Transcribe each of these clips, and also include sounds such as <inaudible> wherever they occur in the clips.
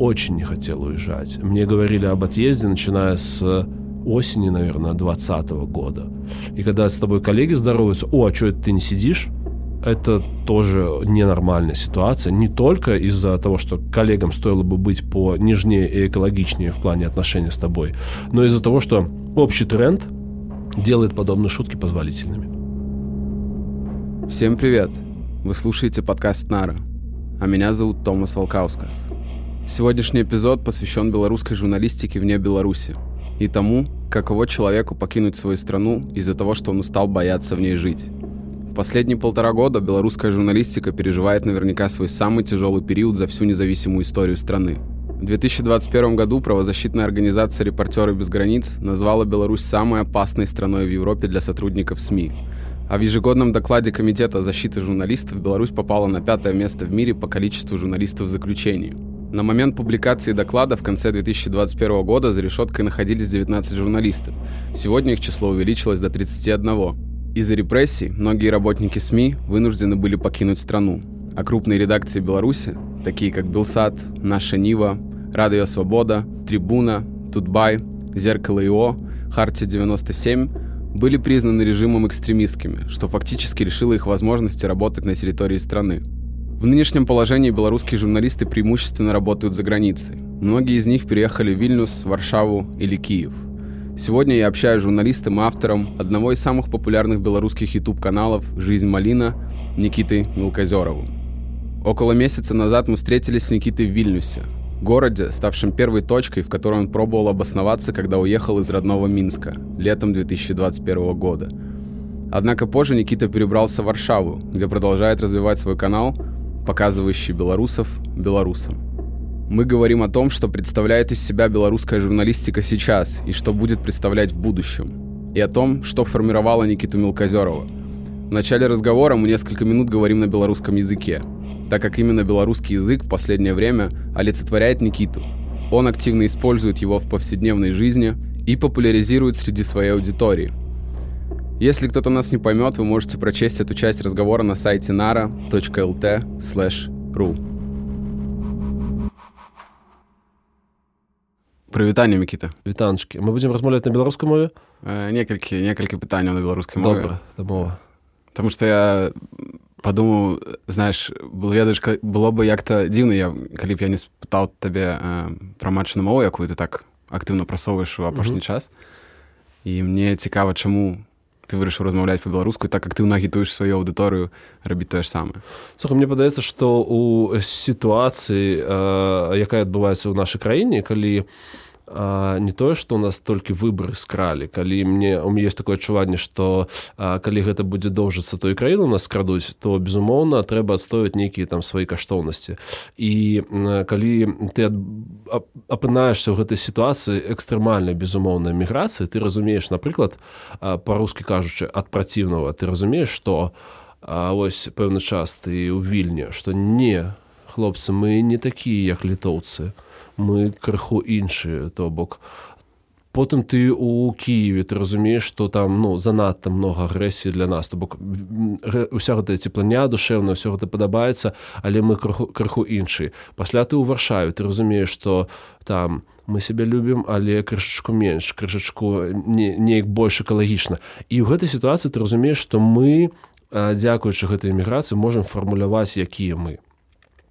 очень не хотел уезжать. Мне говорили об отъезде, начиная с осени, наверное, 2020 года. И когда с тобой коллеги здороваются, о, а что это ты не сидишь? Это тоже ненормальная ситуация. Не только из-за того, что коллегам стоило бы быть по нежнее и экологичнее в плане отношений с тобой, но из-за того, что общий тренд делает подобные шутки позволительными. Всем привет! Вы слушаете подкаст «Нара», а меня зовут Томас Волкаускас. Сегодняшний эпизод посвящен белорусской журналистике вне Беларуси и тому, каково человеку покинуть свою страну из-за того, что он устал бояться в ней жить. В последние полтора года белорусская журналистика переживает наверняка свой самый тяжелый период за всю независимую историю страны. В 2021 году правозащитная организация «Репортеры без границ» назвала Беларусь самой опасной страной в Европе для сотрудников СМИ. А в ежегодном докладе Комитета защиты журналистов Беларусь попала на пятое место в мире по количеству журналистов в заключении. На момент публикации доклада в конце 2021 года за решеткой находились 19 журналистов. Сегодня их число увеличилось до 31. Из-за репрессий многие работники СМИ вынуждены были покинуть страну, а крупные редакции Беларуси, такие как Белсат, Наша Нива, Радио Свобода, Трибуна, Тутбай, Зеркало ИО, Хартия 97, были признаны режимом экстремистскими, что фактически лишило их возможности работать на территории страны. В нынешнем положении белорусские журналисты преимущественно работают за границей. Многие из них переехали в Вильнюс, Варшаву или Киев. Сегодня я общаюсь с журналистом и автором одного из самых популярных белорусских YouTube-каналов «Жизнь Малина» Никитой Мелкозеровым. Около месяца назад мы встретились с Никитой в Вильнюсе, городе, ставшем первой точкой, в которой он пробовал обосноваться, когда уехал из родного Минска летом 2021 года. Однако позже Никита перебрался в Варшаву, где продолжает развивать свой канал – показывающий белорусов белорусам. Мы говорим о том, что представляет из себя белорусская журналистика сейчас и что будет представлять в будущем. И о том, что формировало Никиту Мелкозерова. В начале разговора мы несколько минут говорим на белорусском языке, так как именно белорусский язык в последнее время олицетворяет Никиту. Он активно использует его в повседневной жизни и популяризирует среди своей аудитории – если кто-то нас не поймет, вы можете прочесть эту часть разговора на сайте nara.lt/ru. Прывітанне Мікіта вітанчыкі мы будзем размаўляць на беларускай мове э, некалькі некалькі пытанняў на беларускай мове мова Таму што я падумаў знаеш было ведаеш было бы як-то дзіўна я калі б я не спытаў табе э, пра матчную мову якую ты так актыўна прасоўваеш у апошні час і мне цікава чаму ты вырашыў размаўляць па-беларуску так как ты нагітуеш сваю аўдыторыю рабіць тое ж самае. Слухай, мне падаецца што у сітуацыі якая адбываецца ў нашай краіне калі у а, не тое што у нас толькі выбары скралі. Калі мне у меня есть такое адчуванне што а, калі гэта будзе доўжыцца той краіну нас крадуць то безумоўна трэба адстойваць нейкія там свае каштоўнасці. І калі ты апынаешься ў гэтай сітуацыі экстрэмальнай безумоўнай міграцыі ты разумееш напрыклад па-рускі кажучы ад праціўнага ты разумееш што ось пэўны час ты ў вільні што не хлопцы мы не такія як літоўцы мы крыху іншыя то бок. Потым ты у кіеве ты разумееш што там ну занадта много агрэсіі для нас то бок уся гэтая цепланя душэўна ўсё гэта падабаецца але мы крыху крыху іншы пасля ты ў варшаве ты разумееш што там мы сябе любім але крышачку менш крышачку не неяк больш экалагічна. І ў гэтай сітуацыі ты разумееш што мы дзякуючы гэтай эміграцыі можемм фармуляваць якія мы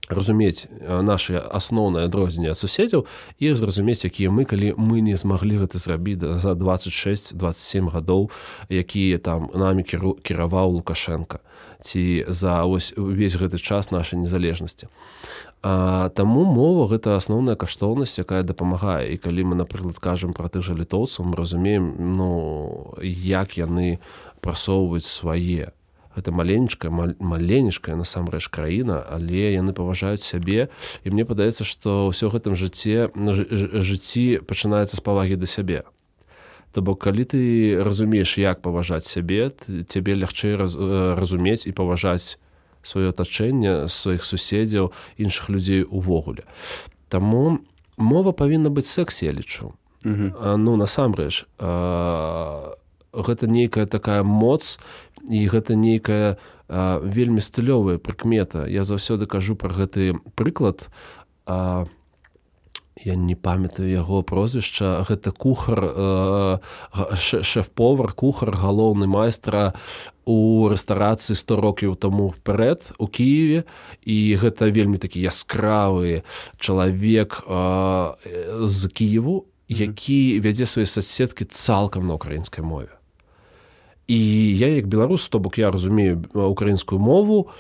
разумець наши асноўныя адрозненне ад суседзяў і зразумець якія мы калі мы не змаглі гэта зрабіць за 26 27 гадоў якія там намі кіру кіраваў лукашенко. Ці за ось увесь гэты час нашай незалежнасці а, таму мова гэта асноўная каштоўнасць якая дапамагае. І калі мы напрыклад кажам пра тых жа літоўцаў мы разумеем ну як яны прасоўваюць свае гэта маленечкая маленечкая насамрэч краіна але яны паважаюць сябе. І мне падаецца што ўсё гэтым жыцці жыцці пачынаецца з павагі да сябе. То бок калі ты разумееш як паважаць сябе цябе лягчэй раз, разумець і паважаць сваё атачэнне сваіх суседзяў іншых людзей увогуле. Таму мова павінна быць сексе я лічу. Mm -hmm. а, ну насамрэч гэта нейкая такая моц і гэта нейкая вельмі стылёвая прыкмета. Я заўсёды кажу пра гэты прыклад. А, я не памятаю яго прозвішча. Гэта кухар э, шеф-повар кухар галоўны майстра у рэстарацыі 100 рокаў таму вперед у Киеве і гэта вельмі такі яскравы чалавек э, з Киеву які вядзе свае соцсеткі цалкам на украінскай мове і я як беларус то бок я разумею украінскую мову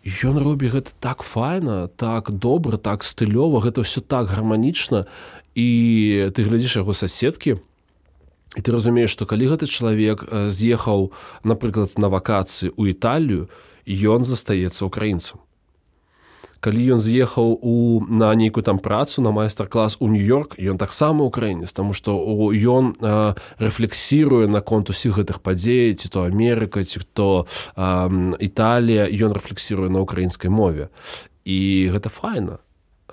ён робіць гэта так файна так добра так стылёва гэта ўсё так гарманічна. І ты глядзіш яго соседкі і ты разумееш што калі гэты чалавек з'ехаў напрыклад на вакацыі ў італію ён застаецца украінцам калі ён з'ехаў у на нейкую там працу на майстар-клас у нью-йорк ён таксама украінец тому что ён рэфлексіруе наконт усіх гэтых падзей ці то Амерыка ці хто Італія ён рэфлексіруе на украінскай мове. І гэта файна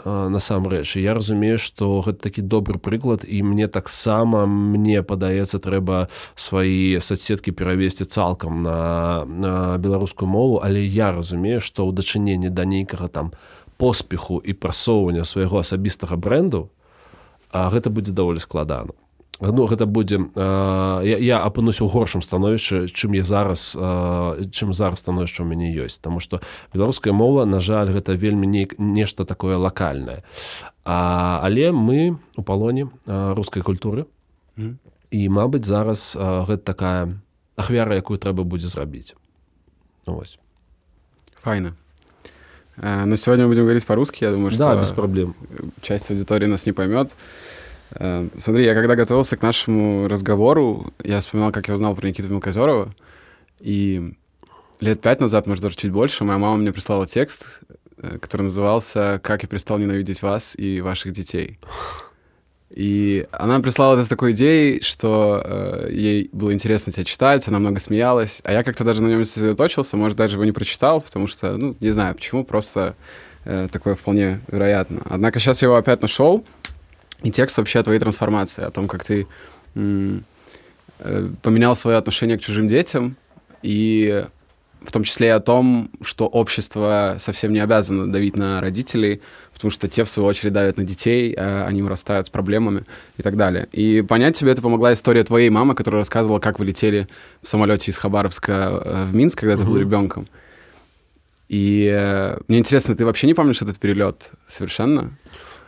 насамрэч. Я разумею што гэта такі добры прыклад і мне таксама мне падаецца трэба свае соцсеткі перавесці цалкам на, на беларускую мову але я разумею што ў дачыненні да нейкага там поспеху і прасоўвання свайго асабістага бренду а гэта будзе даволі складана ну гэта будзе э, я, я апынуся ў горшым становішчы чым я зараз э, чым зараз становішча у мяне ёсць. Таму што беларуская мова на жаль гэта вельмі не нешта такое лакальнае. А, але мы у палоне э, рускай культуры. Mm. і мабыць зараз э, гэта такая ахвяра якую трэба будзе зрабіць. Ну, вось. Файна. Но сегодня мы будем говорить по-русски я думаю что да, без проблем часть аудитории нас не поймет Э, смотри, я когда готовился к нашему разговору, я вспоминал, как я узнал про Никиту Мелкозерова, и лет пять назад, может, даже чуть больше, моя мама мне прислала текст, э, который назывался «Как я перестал ненавидеть вас и ваших детей». И она прислала это с такой идеей, что э, ей было интересно тебя читать, она много смеялась, а я как-то даже на нем сосредоточился, может, даже его не прочитал, потому что, ну, не знаю почему, просто э, такое вполне вероятно. Однако сейчас я его опять нашел, и текст вообще о твоей трансформации, о том, как ты э, поменял свое отношение к чужим детям, и в том числе и о том, что общество совсем не обязано давить на родителей, потому что те, в свою очередь, давят на детей, а они вырастают с проблемами и так далее. И понять тебе это помогла история твоей мамы, которая рассказывала, как вы летели в самолете из Хабаровска э, в Минск, когда ты был ребенком. И э, мне интересно, ты вообще не помнишь этот перелет совершенно?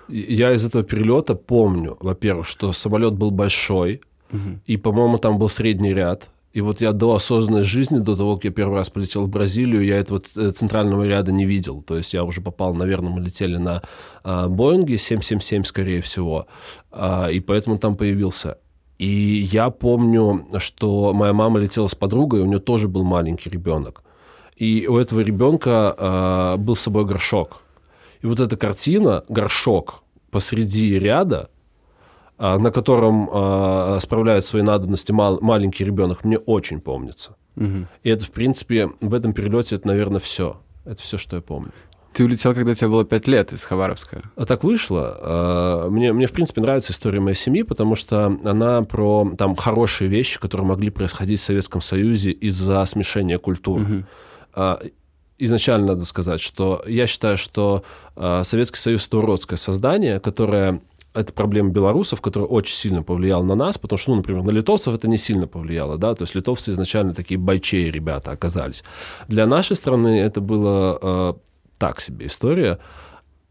Я из этого перелета помню, во-первых, что самолет был большой, угу. и, по-моему, там был средний ряд. И вот я до осознанной жизни, до того, как я первый раз полетел в Бразилию, я этого э, центрального ряда не видел. То есть я уже попал, наверное, мы летели на а, Боинге 777, скорее всего, а, и поэтому там появился. И я помню, что моя мама летела с подругой, у нее тоже был маленький ребенок. И у этого ребенка а, был с собой горшок. И вот эта картина, горшок посреди ряда, а, на котором а, справляет свои надобности мал, маленький ребенок, мне очень помнится. Угу. И это, в принципе, в этом перелете это, наверное, все. Это все, что я помню. Ты улетел, когда тебе было пять лет из Хабаровска. А так вышло. А, мне, мне, в принципе, нравится история моей семьи, потому что она про там хорошие вещи, которые могли происходить в Советском Союзе из-за смешения культур. Угу изначально надо сказать, что я считаю, что э, Советский Союз это уродское создание, которое это проблема белорусов, которая очень сильно повлияла на нас, потому что, ну, например, на литовцев это не сильно повлияло, да, то есть литовцы изначально такие бойчей ребята оказались. Для нашей страны это было э, так себе история,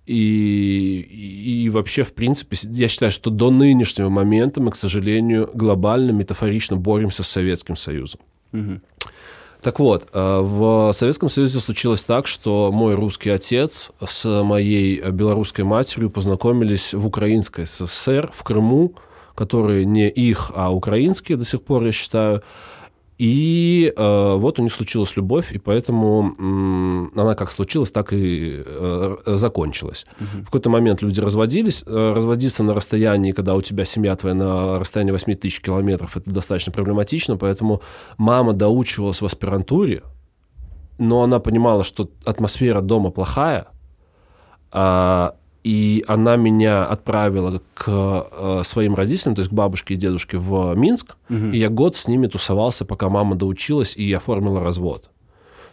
и, и, вообще, в принципе, я считаю, что до нынешнего момента мы, к сожалению, глобально, метафорично боремся с Советским Союзом. Угу. Так вот, э, в Советском Союзе случилось так, что мой русский отец с моей белорусской матерью познакомились в Украинской ССР, в Крыму, которые не их, а украинские до сих пор, я считаю. И э, вот у них случилась любовь, и поэтому э, она как случилась, так и э, закончилась. Угу. В какой-то момент люди разводились. Э, разводиться на расстоянии, когда у тебя семья твоя на расстоянии 8 тысяч километров, это достаточно проблематично, поэтому мама доучивалась в аспирантуре, но она понимала, что атмосфера дома плохая, а и она меня отправила к э, своим родителям, то есть к бабушке и дедушке в Минск, угу. и я год с ними тусовался, пока мама доучилась и оформила развод.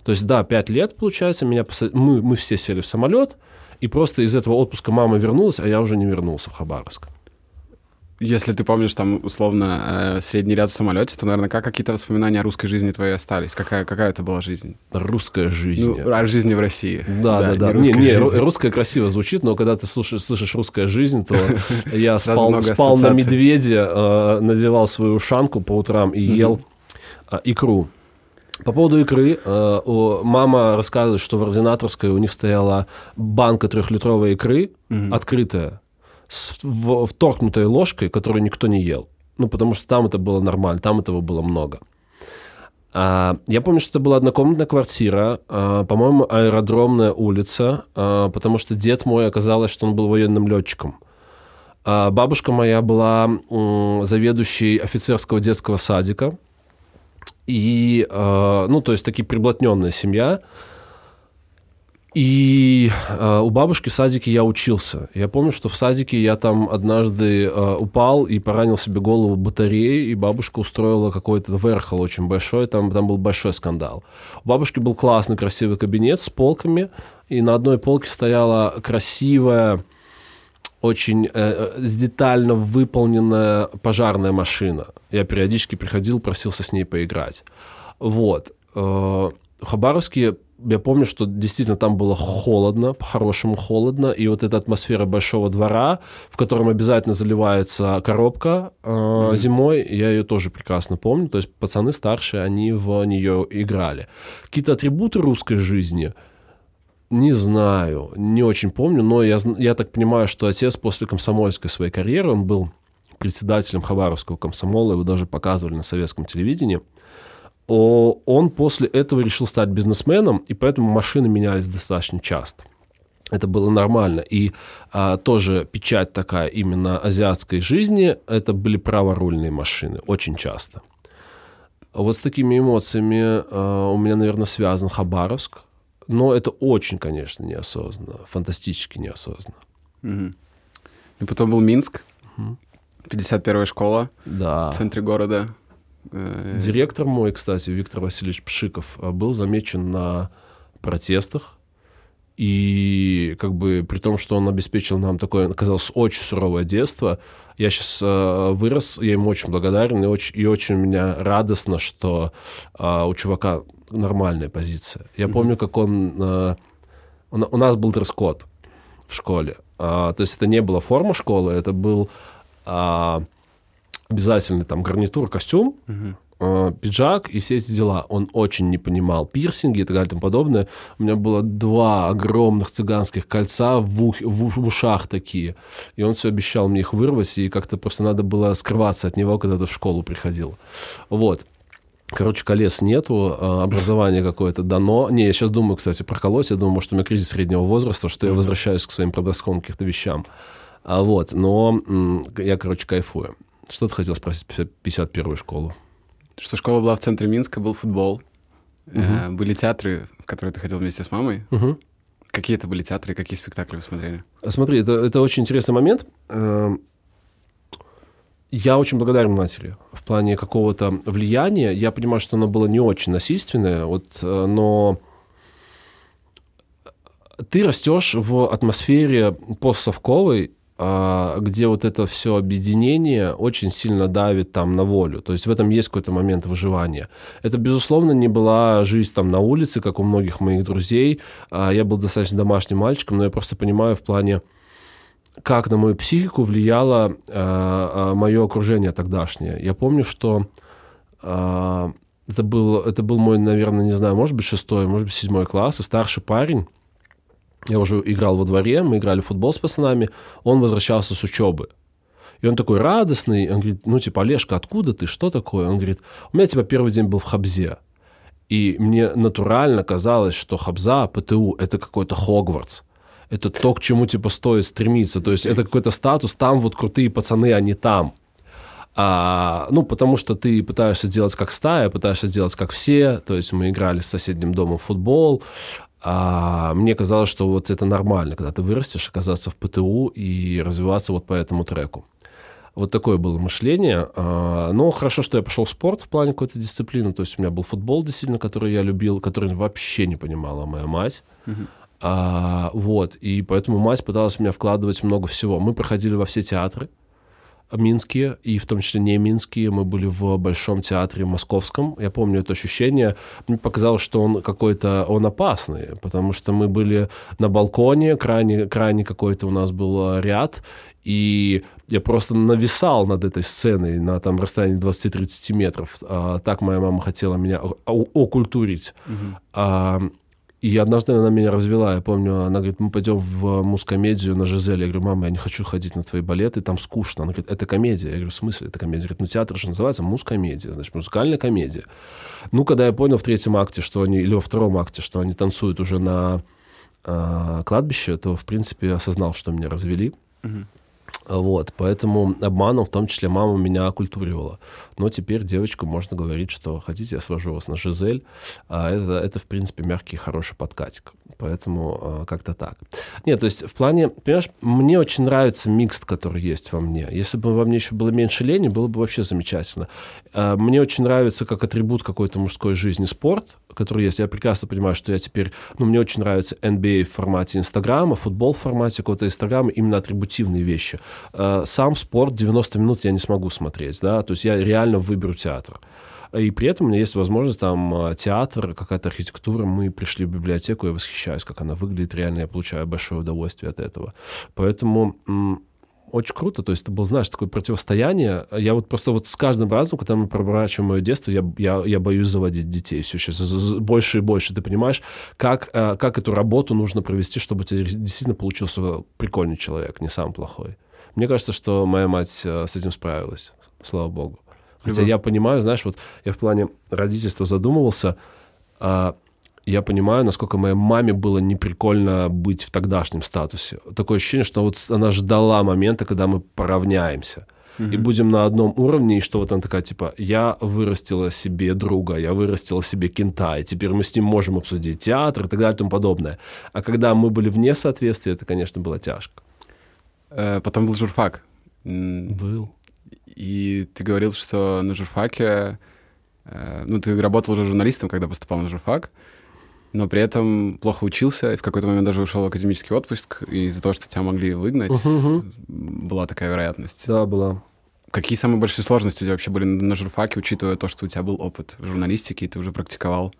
То есть, да, пять лет, получается, меня посад... мы, мы все сели в самолет, И просто из этого отпуска мама вернулась, а я уже не вернулся в Хабаровск. Если ты помнишь там условно э, средний ряд в самолете, то наверняка какие-то воспоминания о русской жизни твоей остались. Какая, какая это была жизнь? Русская жизнь. Ну, о жизни в России. Да, да, да. Не, не, не русская красиво звучит, но когда ты слушаешь, слышишь русская жизнь, то <laughs> я спал, спал на медведе, э, надевал свою ушанку по утрам и ел э, икру. По поводу икры, э, мама рассказывает, что в ординаторской у них стояла банка трехлитровой икры, mm-hmm. открытая, с в, вторгнутой ложкой, которую никто не ел. Ну, потому что там это было нормально, там этого было много. А, я помню, что это была однокомнатная квартира, а, по-моему, аэродромная улица, а, потому что дед мой оказалось, что он был военным летчиком. Бабушка моя была заведующей офицерского детского садика. И, ну, то есть, такие приблотненная семья. И э, у бабушки в садике я учился. Я помню, что в садике я там однажды э, упал и поранил себе голову батареей, и бабушка устроила какой-то верхол очень большой, там, там был большой скандал. У бабушки был классный, красивый кабинет с полками, и на одной полке стояла красивая очень э, детально выполненная пожарная машина. Я периодически приходил, просился с ней поиграть. Вот. Э, Хабаровске я помню, что действительно там было холодно, по-хорошему холодно, и вот эта атмосфера большого двора, в котором обязательно заливается коробка э, mm-hmm. зимой, я ее тоже прекрасно помню. То есть пацаны старшие, они в нее играли. Какие-то атрибуты русской жизни – не знаю, не очень помню, но я, я так понимаю, что отец после комсомольской своей карьеры, он был председателем Хабаровского комсомола, его даже показывали на советском телевидении, он после этого решил стать бизнесменом, и поэтому машины менялись достаточно часто. Это было нормально. И а, тоже печать такая именно азиатской жизни, это были праворульные машины, очень часто. Вот с такими эмоциями а, у меня, наверное, связан Хабаровск. Но это очень, конечно, неосознанно, фантастически неосознанно. Угу. И потом был Минск, угу. 51-я школа да. в центре города. Э, Директор мой, кстати, Виктор Васильевич Пшиков, э, был замечен на протестах. И как бы при том, что он обеспечил нам такое, казалось, очень суровое детство, я сейчас э, вырос, я ему очень благодарен, и очень, и очень меня радостно, что э, у чувака нормальная позиция. Я mm-hmm. помню, как он... Э, у, у нас был дресс-код в школе. А, то есть это не была форма школы, это был а, обязательный там гарнитур, костюм, а, пиджак и все эти дела. Он очень не понимал пирсинги и так далее и тому подобное. У меня было два огромных цыганских кольца в, ух, в, в ушах такие. И он все обещал мне их вырвать, и как-то просто надо было скрываться от него, когда ты в школу приходил. Вот. Короче, колес нету, а, образование какое-то дано. Не, я сейчас думаю, кстати, про колось. Я думаю, может, у меня кризис среднего возраста, что я возвращаюсь к своим подростковым каких-то вещам. А вот, но я, короче, кайфую. Что ты хотел спросить 51-ю школу? Что школа была в центре Минска, был футбол. Угу. Э, были театры, в которые ты ходил вместе с мамой. Угу. Какие это были театры, какие спектакли вы смотрели? Смотри, это, это очень интересный момент. Эм, я очень благодарен матери в плане какого-то влияния. Я понимаю, что оно было не очень насильственное, вот, э, но ты растешь в атмосфере постсовковой, а, где вот это все объединение очень сильно давит там на волю. То есть в этом есть какой-то момент выживания. Это, безусловно, не была жизнь там на улице, как у многих моих друзей. А, я был достаточно домашним мальчиком, но я просто понимаю в плане как на мою психику влияло э, мое окружение тогдашнее. Я помню, что это, был, это был мой, наверное, не знаю, может быть, шестой, может быть, седьмой класс, и старший парень, я уже играл во дворе, мы играли в футбол с пацанами, он возвращался с учебы. И он такой радостный, он говорит, ну, типа, Олежка, откуда ты, что такое? Он говорит, у меня, типа, первый день был в Хабзе. И мне натурально казалось, что Хабза, ПТУ, это какой-то Хогвартс это то, к чему типа стоит стремиться. То есть это какой-то статус, там вот крутые пацаны, а не там. А, ну, потому что ты пытаешься сделать как стая, пытаешься сделать как все. То есть мы играли с соседним домом в футбол. А мне казалось, что вот это нормально, когда ты вырастешь, оказаться в ПТУ и развиваться вот по этому треку. Вот такое было мышление. А, но хорошо, что я пошел в спорт в плане какой-то дисциплины. То есть у меня был футбол, действительно, который я любил, который вообще не понимала моя мать. Uh-huh. А, вот, и поэтому мать пыталась в меня вкладывать много всего. Мы проходили во все театры, минские, и в том числе не минские. Мы были в Большом театре московском. Я помню это ощущение. Мне показалось, что он какой-то, он опасный, потому что мы были на балконе, крайне, крайне какой-то у нас был ряд, и я просто нависал над этой сценой на там расстоянии 20-30 метров. А, так моя мама хотела меня окультурить. Угу. А, и однажды она меня развела, я помню, она говорит, мы пойдем в мускомедию на Жизель. Я говорю, мама, я не хочу ходить на твои балеты, там скучно. Она говорит, это комедия. Я говорю, в смысле это комедия? Говорит, ну театр же называется мускомедия, значит, музыкальная комедия. Ну, когда я понял в третьем акте, что они, или во втором акте, что они танцуют уже на э, кладбище, то, в принципе, осознал, что меня развели. Угу. Вот, поэтому обманом в том числе мама меня окультуривала. Но теперь девочку можно говорить, что хотите, я свожу вас на Жизель. А это, это, в принципе, мягкий, хороший подкатик. Поэтому а, как-то так. Нет, то есть в плане, понимаешь, мне очень нравится микс, который есть во мне. Если бы во мне еще было меньше лени, было бы вообще замечательно. А, мне очень нравится как атрибут какой-то мужской жизни спорт, который есть. Я прекрасно понимаю, что я теперь... Ну, мне очень нравится NBA в формате Инстаграма, футбол в формате какого-то Инстаграма, именно атрибутивные вещи. А, сам спорт 90 минут я не смогу смотреть, да, то есть я реально выберу театр. И при этом у меня есть возможность, там, а, театр, какая-то архитектура. Мы пришли в библиотеку, я восхищаюсь, как она выглядит. Реально я получаю большое удовольствие от этого. Поэтому очень круто. То есть это было, знаешь, такое противостояние. Я вот просто вот с каждым разом, когда мы проворачиваем мое детство, я, я, я боюсь заводить детей. Все сейчас больше и больше. Ты понимаешь, как, э, как эту работу нужно провести, чтобы у тебя действительно получился прикольный человек, не самый плохой. Мне кажется, что моя мать э, с этим справилась. Слава богу. Хотя Либо... я понимаю, знаешь, вот я в плане родительства задумывался, а, я понимаю, насколько моей маме было неприкольно быть в тогдашнем статусе. Такое ощущение, что вот она ждала момента, когда мы поравняемся. Mm-hmm. И будем на одном уровне, и что вот она такая, типа, я вырастила себе друга, я вырастила себе кента, и теперь мы с ним можем обсудить театр и так далее и тому подобное. А когда мы были вне соответствия, это, конечно, было тяжко. Э, потом был журфак. Был. И ты говорил, что на журфаке... Э, ну, ты работал уже журналистом, когда поступал на журфак, но при этом плохо учился, и в какой-то момент даже ушел в академический отпуск, и из-за того, что тебя могли выгнать, uh-huh. была такая вероятность. Да, была. Какие самые большие сложности у тебя вообще были на журфаке, учитывая то, что у тебя был опыт в журналистике, и ты уже практиковал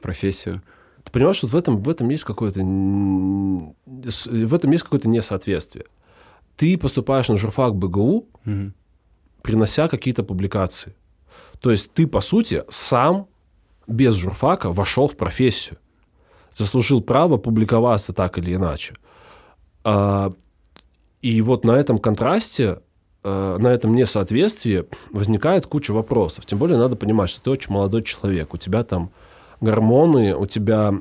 профессию? Ты понимаешь, что в этом, в этом есть какое-то в этом есть какое-то несоответствие. Ты поступаешь на журфак БГУ, угу принося какие-то публикации. То есть ты, по сути, сам без журфака вошел в профессию. Заслужил право публиковаться так или иначе. А, и вот на этом контрасте, а, на этом несоответствии возникает куча вопросов. Тем более надо понимать, что ты очень молодой человек. У тебя там гормоны, у тебя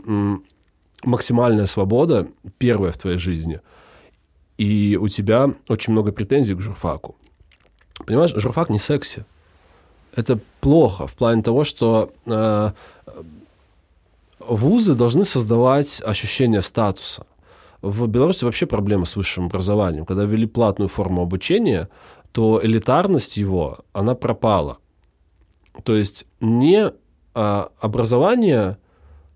максимальная свобода, первая в твоей жизни. И у тебя очень много претензий к журфаку. Понимаешь, журфак не секси. Это плохо в плане того, что э, вузы должны создавать ощущение статуса. В Беларуси вообще проблема с высшим образованием. Когда ввели платную форму обучения, то элитарность его, она пропала. То есть не а, образование,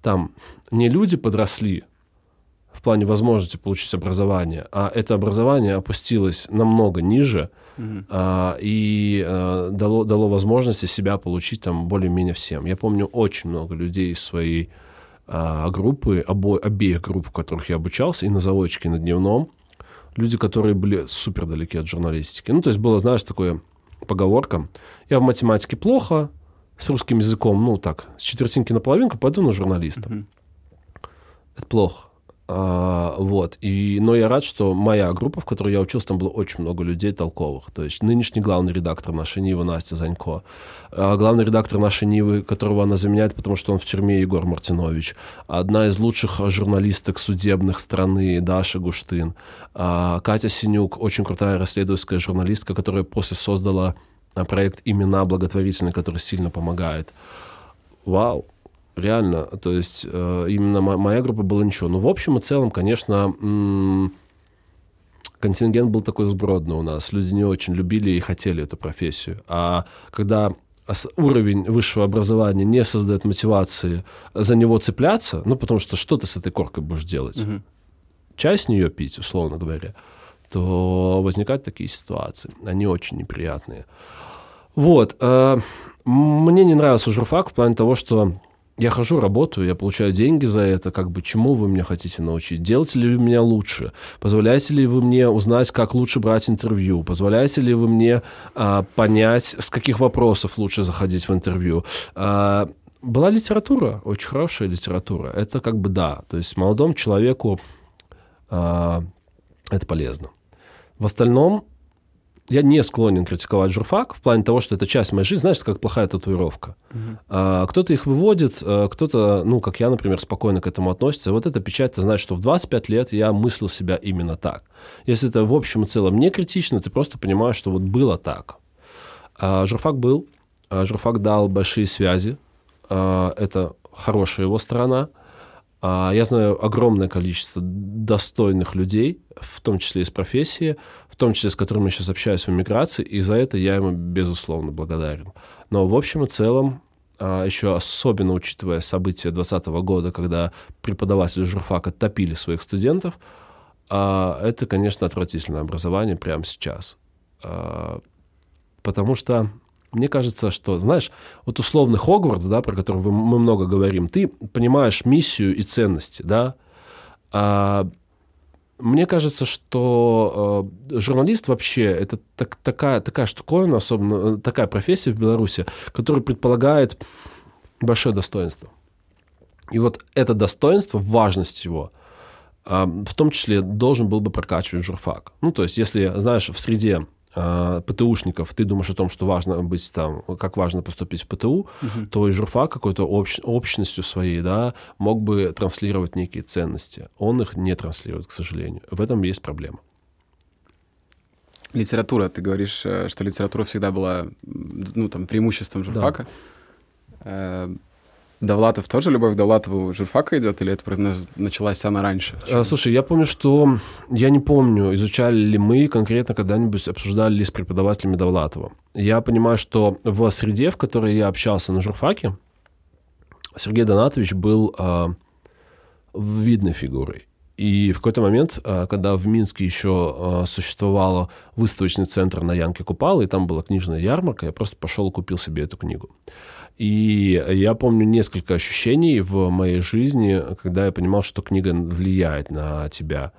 там, не люди подросли в плане возможности получить образование, а это образование опустилось намного ниже – а, и а, дало, дало возможности себя получить там более-менее всем. Я помню очень много людей из своей а, группы, обо, обеих групп, в которых я обучался, и на заочке, и на дневном, люди, которые были супер далеки от журналистики. Ну, то есть было, знаешь, такое поговорка, я в математике плохо, с русским языком, ну, так, с четвертинки на половинку пойду на журналиста. Mm-hmm. Это плохо. А, вот. И, но я рад, что моя группа, в которой я учился, там было очень много людей толковых. То есть нынешний главный редактор нашей Нивы Настя Занько, а главный редактор нашей Нивы, которого она заменяет, потому что он в тюрьме Егор Мартинович, одна из лучших журналисток судебных страны Даша Гуштын, а Катя Синюк, очень крутая расследовательская журналистка, которая после создала проект «Имена» благотворительный, который сильно помогает. Вау, реально, то есть э, именно моя группа была ничего. Но в общем и целом, конечно, контингент был такой сбродный у нас. Люди не очень любили и хотели эту профессию. А когда уровень высшего образования не создает мотивации за него цепляться, ну, потому что что ты с этой коркой будешь делать? Угу. Чай с нее пить, условно говоря, то возникают такие ситуации. Они очень неприятные. Вот. Э, мне не нравился журфак в плане того, что я хожу, работаю, я получаю деньги за это, как бы чему вы меня хотите научить? Делаете ли вы меня лучше? Позволяете ли вы мне узнать, как лучше брать интервью? Позволяете ли вы мне а, понять, с каких вопросов лучше заходить в интервью? А, была литература, очень хорошая литература. Это как бы да. То есть молодому человеку а, это полезно. В остальном я не склонен критиковать журфак в плане того, что это часть моей жизни, знаешь, как плохая татуировка. Uh-huh. А, кто-то их выводит, а, кто-то, ну, как я, например, спокойно к этому относится. Вот эта печать, ты знаешь, что в 25 лет я мыслил себя именно так. Если это в общем и целом не критично, ты просто понимаешь, что вот было так. А, журфак был, а, журфак дал большие связи, а, это хорошая его сторона. А, я знаю огромное количество достойных людей, в том числе из профессии, в том числе с которыми я сейчас общаюсь в эмиграции, и за это я ему, безусловно, благодарен. Но в общем и целом, а, еще особенно учитывая события 2020 года, когда преподаватели журфака топили своих студентов, а, это, конечно, отвратительное образование прямо сейчас. А, потому что мне кажется, что, знаешь, вот условный Хогвартс, да, про который мы много говорим, ты понимаешь миссию и ценности, да, мне кажется, что э, журналист вообще это так, такая, такая штуковина, особенно э, такая профессия в Беларуси, которая предполагает большое достоинство. И вот это достоинство, важность его, э, в том числе должен был бы прокачивать журфак. Ну, то есть, если, знаешь, в среде э, ПТУшников, ты думаешь о том, что важно быть там, как важно поступить в ПТУ, угу. то и журфак какой-то общ, общностью своей, да, мог бы транслировать некие ценности. Он их не транслирует, к сожалению. В этом есть проблема. Литература. Ты говоришь, э, что литература всегда была, ну, там, преимуществом журфака. Да. Довлатов тоже, Любовь Довлатову журфака идет, или это началась она раньше? А, слушай, я помню, что... Я не помню, изучали ли мы конкретно когда-нибудь, обсуждали ли с преподавателями Довлатова. Я понимаю, что в среде, в которой я общался на журфаке, Сергей Донатович был а, видной фигурой. И в какой-то момент, а, когда в Минске еще а, существовал выставочный центр на Янке Купала, и там была книжная ярмарка, я просто пошел и купил себе эту книгу. И я помню несколько ощущений в моей жизни, когда я понимал, что книга влияет на тебя.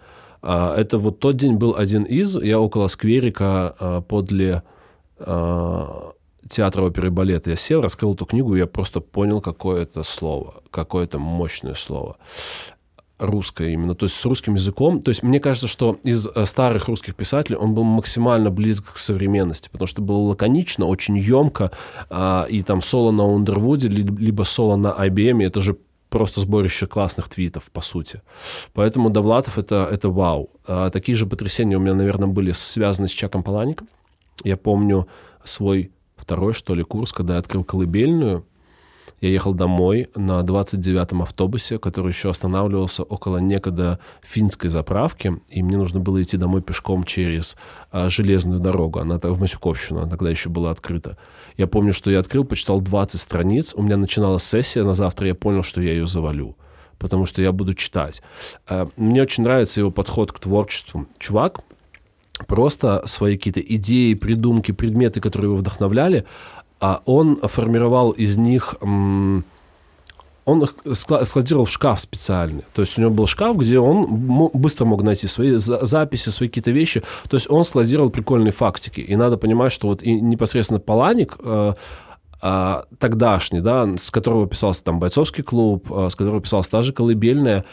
А, это вот тот день был один из, я около скверика а, подле а, театра оперы и балета. Я сел, раскрыл эту книгу, и я просто понял, какое это слово, какое это мощное слово русское именно, то есть с русским языком. То есть мне кажется, что из э, старых русских писателей он был максимально близок к современности, потому что было лаконично, очень емко, а, и там соло на Ундервуде, либо соло на IBM, это же просто сборище классных твитов, по сути. Поэтому Довлатов это, это вау. А, такие же потрясения у меня, наверное, были связаны с Чаком Палаником. Я помню свой второй, что ли, курс, когда я открыл колыбельную, я ехал домой на 29-м автобусе, который еще останавливался около некогда финской заправки, и мне нужно было идти домой пешком через а, железную дорогу. Она в Масюковщину, она тогда еще была открыта. Я помню, что я открыл, почитал 20 страниц, у меня начиналась сессия на завтра, я понял, что я ее завалю потому что я буду читать. А, мне очень нравится его подход к творчеству. Чувак просто свои какие-то идеи, придумки, предметы, которые его вдохновляли, а он формировал из них он их складировал в шкаф специальный. То есть у него был шкаф, где он быстро мог найти свои записи, свои какие-то вещи. То есть он складировал прикольные фактики. И надо понимать, что вот и непосредственно Паланик, э, э, тогдашний, да, с которого писался там бойцовский клуб, э, с которого писалась та же колыбельная,